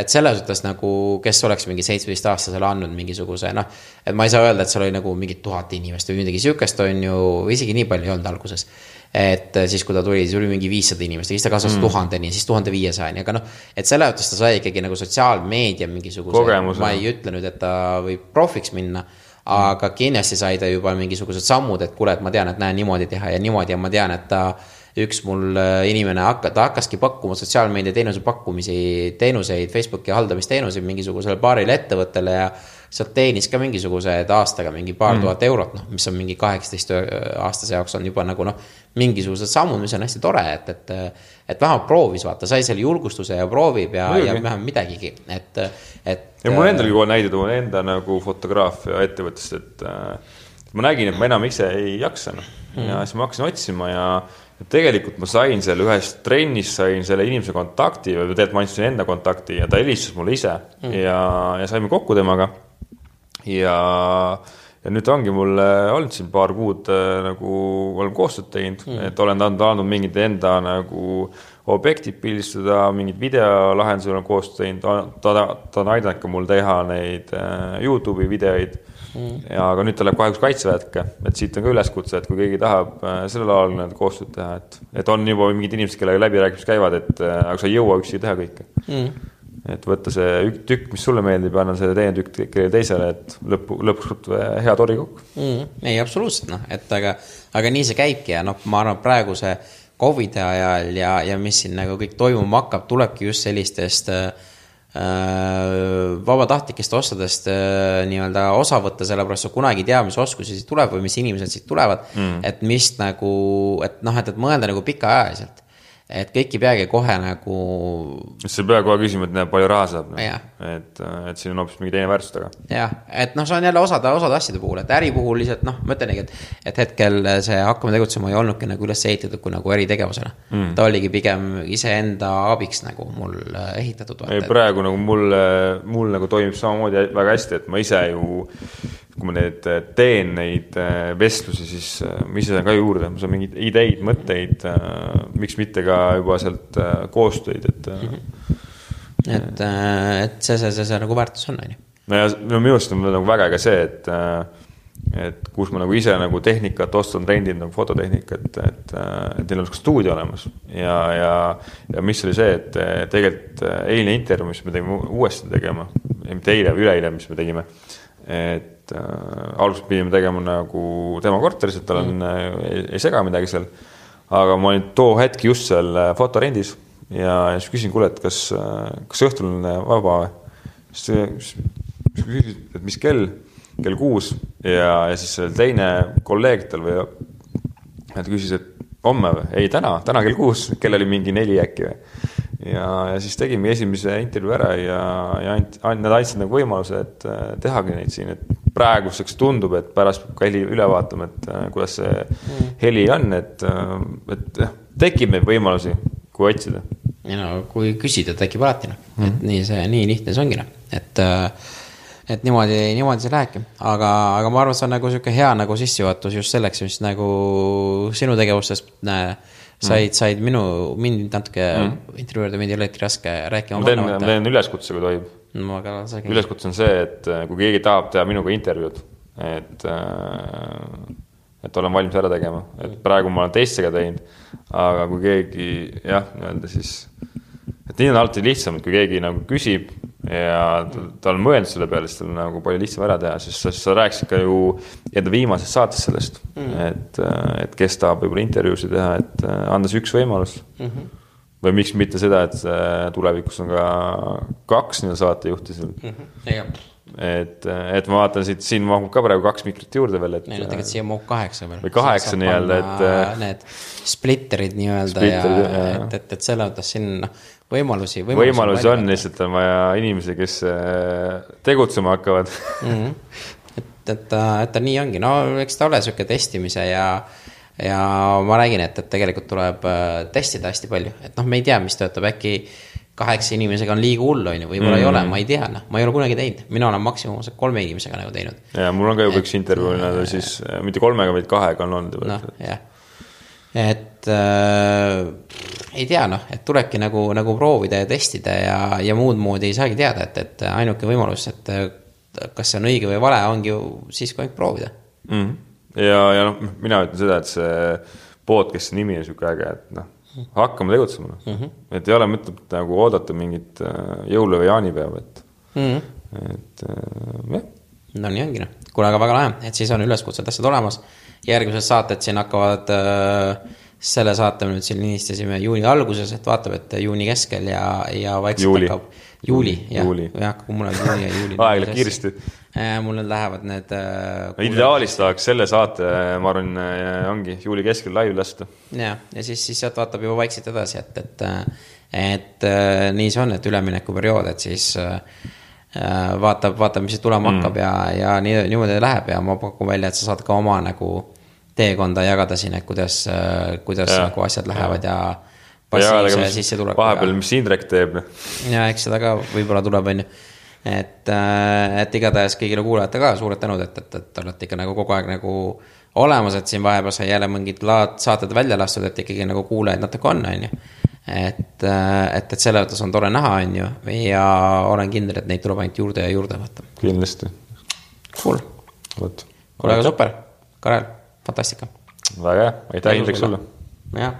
et selles suhtes nagu, kes oleks mingi seitsmeteistaastasele andnud mingisuguse noh. et ma ei saa öelda, et seal oli nagu mingi tuhat inimest või midagi sihukest, on ju, isegi nii palju ei olnud alguses et siis, kui ta tuli, siis oli mingi viissada inimest siis ta kasvas mm. tuhandeni, siis tuhande viiesajani, aga noh, et selle jaoks ta sai ikkagi nagu sotsiaalmeedia mingisuguse, ma ei ütle nüüd, et ta võib profiks minna aga kindlasti sai ta juba mingisugused sammud, et kuule, et ma tean, et näe, niimoodi teha ja niimoodi ja ma tean, et ta üks mul äh, inimene hakka-, ta hakkaski pakkuma sotsiaalmeedia teenuse pakkumisi, teenuseid, Facebooki haldamisteenuseid mingisugusele paarile ettevõttele ja sealt teenis ka mingisugused aastaga mingi paar mm. tuhat eurot, noh, mis on mingi kaheksateist aastase jaoks on juba nagu noh, mingisugused sammud, mis on hästi tore, et, et, et vähemalt proovis, vaata, sai selle julgustuse ja proovib ja, ja vähemalt midagigi, et, et. ja mul endalgi kohe näide tuua enda nagu fotograafia ettevõttest, et äh, ma nägin, et ma enam ise ei jaksa noh mm. ja siis ma hakkasin otsima ja et tegelikult ma sain seal ühes trennis, sain selle inimese kontakti või tegelikult ma andsin enda kontakti ja ta helistas mulle ise mm. ja, ja saime kokku temaga. Ja, ja nüüd ongi mul olnud siin paar kuud äh, nagu oleme koostööd teinud mm., et olen andnud, mingid enda nagu objektid pildistada, mingid videolahendusi olen koostööd teinud, ta, ta, ta on aidanud ka mul teha neid äh, Youtube'i videoid mm.. ja aga nüüd ta läheb kahjuks kaitseväkke, et siit on ka üleskutse, et kui keegi tahab äh, sellel alal nii-öelda koostööd teha, et, et on juba mingid inimesed, kellega läbirääkimised käivad, et aga sa ei jõua üksi teha kõike mm. Et võtta see tükk, mis sulle meeldib anna selle teine tükk kellelegi teisele, et lõppu, lõpuks hea torikokk mm.. ei, absoluutselt noh, et aga, aga nii see käibki ja noh, ma arvan, praeguse Covidi ajal ja, ja mis siin nagu kõik toimuma hakkab, tulebki just sellistest äh, Äh, vabatahtlikest ostudest äh, nii-öelda osa võtta, sellepärast sa kunagi ei tea, mis oskusi siit tuleb või mis inimesed siit tulevad. Mm.. et mis nagu, et noh, et, et mõelda nagu pikaajaliselt et kõik ei peagi kohe nagu. sa ei pea kohe küsima, et näe, palju raha saab no.. et, et siin on hoopis mingi teine väärtus taga. jah, et noh, see on jälle osade, osade asjade puhul, et äri puhul lihtsalt noh, ma ütlengi, et. et hetkel see Hakkame tegutsema ei olnudki nagu üles ehitatud kui nagu äritegevusena mm.. ta oligi pigem iseenda abiks nagu mul äh, ehitatud. ei, praegu nagu mul, mul nagu toimib samamoodi väga hästi, et ma ise ju kui ma need äh, teen, neid äh, vestlusi, siis äh, ma ise saan ka juurde, ma saan mingeid ideid, mõtteid, miks mitte ka juba sealt koostöid, et mm. -hmm. et, et see, see, see, see nagu väärtus on, on ju. no ja no minu arust on nagu väga äge see, et, et kus ma nagu ise nagu tehnikat ostan, rendin nagu fototehnikat, et, et neil on ka stuudio olemas ja, ja, ja mis oli see, et tegelikult eilne intervjuu, mis me tegime uuesti tegema, mitte eile, üleeile, mis me tegime, et äh, alguses pidime tegema nagu tema korteris, et tal on mm., ei, ei sega midagi seal. aga ma olin too hetk just seal äh, fotorendis ja, ja siis küsin, kuule, et kas, äh, kas õhtul on vaba või? siis ta küsis, et mis kell, kell kuus ja, ja siis teine kolleeg tal või, ta küsis, et homme või? ei, täna, täna kell kuus, kell oli mingi neli äkki või ja, ja siis tegime esimese intervjuu ära ja, ja ant-, nad andsid nagu võimaluse, et äh, tehagi neid siin, et praeguseks tundub, et pärast peab ka heli üle vaatama, et äh, kuidas see mm. heli on, et, äh, et tekib neid võimalusi, kui otsida. ja no kui küsida, tekib alati noh mm., et nii see, nii lihtne see ongi noh, et et niimoodi, niimoodi see lähebki, aga, aga ma arvan, et see on nagu sihuke hea nagu sissejuhatus just selleks, mis nagu sinu tegevustest äh, said, said minu, mind natuke mm. intervjueerida, mind ei ole eriti raske rääkima ma teen, ma teen üleskutse, kui tohib no,. üleskutse on see, et äh, kui keegi tahab teha minuga intervjuud, et, äh, et olen valmis ära tegema, et praegu ma olen teistega teinud, aga kui keegi jah, nii-öelda siis, et nii on alati lihtsam, et kui keegi nagu küsib ja ta on mõelnud selle peale, siis tal on nagu palju lihtsam ära teha, sest sa, sa rääkisid ka ju enda viimases saates sellest mm, -hmm. et, et kes tahab võib-olla intervjuusid teha, et äh, anda see üks võimalus mm. -hmm. või miks mitte seda, et äh, tulevikus on ka kaks nii-öelda saatejuhti seal mm. -hmm. et, et ma vaatan siit, siin mahub ka praegu kaks mikrit juurde veel, et. ei no tegelikult siia mahub kaheksa veel. või kaheksa nii-öelda, et. Need splitterid nii-öelda ja, ja, et, et, et selles mõttes siin noh võimalusi, võimalusi. võimalusi on, lihtsalt on vaja inimesi, kes äh, tegutsema hakkavad mm. -hmm. et, et ta, et ta nii ongi, no eks ta ole sihuke testimise ja, ja ma räägin, et, et tegelikult tuleb äh, testida hästi palju, et noh, me ei tea, mis töötab, äkki kaheksa inimesega on liiga hull, on ju, võib-olla mm -hmm. ei ole, ma ei tea, noh, ma ei ole kunagi teinud, mina olen maksimaalselt kolme inimesega nagu teinud. ja mul on ka juba üks intervjuu nii-öelda siis mitte kolmega, vaid kahega on olnud juba. noh, jah et äh, ei tea, noh, et tulebki nagu, nagu proovida ja testida ja, ja muud moodi ei saagi teada, et, et ainuke võimalus, et kas see on õige või vale, ongi ju siis, kui ainult proovida mm. ja, ja noh, mina ütlen seda, et see podcast'i nimi on sihuke äge, et noh, hakkame tegutsema noh mm. -hmm. et ei ole mõtet nagu oodata mingit äh, jõulu või jaanipäeva, et mm. -hmm. et äh, jah, no nii ongi noh, kuule aga väga lahe, et siis on üleskutsed asjad olemas. Järgmised saated siin hakkavad äh,, selle saate me nüüd siin linistasime juuni alguses, et vaatab, et juuni keskel ja, ja vaikselt Juuli. hakkab. juuli, jah jah, mul on juuni ja juuli. [laughs] Aeg läheb kiiresti.. mul nüüd lähevad need äh,. ideaalis tahaks selle saate, ma arvan, ongi juuli keskel laivi lasta. ja, ja siis, siis sealt vaatab juba vaikselt edasi, et, et, et äh, nii see on, et üleminekuperiood, et siis äh, äh, vaatab, vaatab, mis tulema mm. hakkab ja, ja nii, niimoodi läheb ja ma pakun välja, et sa saad ka oma nagu teekonda jagada siin, et kuidas, kuidas ja, nagu asjad lähevad ja, ja passiivse sissetuleku vahepeal, mis Indrek teeb, noh. ja eks seda ka võib-olla tuleb, on ju. et, et igatahes kõigile kuulajatele ka suured tänud, et, et, et olete ikka nagu kogu aeg nagu olemas, et siin vahepeal sai jälle mingid laad saated välja lastud, et ikkagi nagu kuulajaid natuke on, on ju. et, et, et selle mõttes on tore näha, on ju, ja olen kindel, et neid tuleb ainult juurde ja juurde võtta. kindlasti, Cool, vot. kuule, aga super, Karel, fantastika. väga hea, aitäh Indrek sulle. jah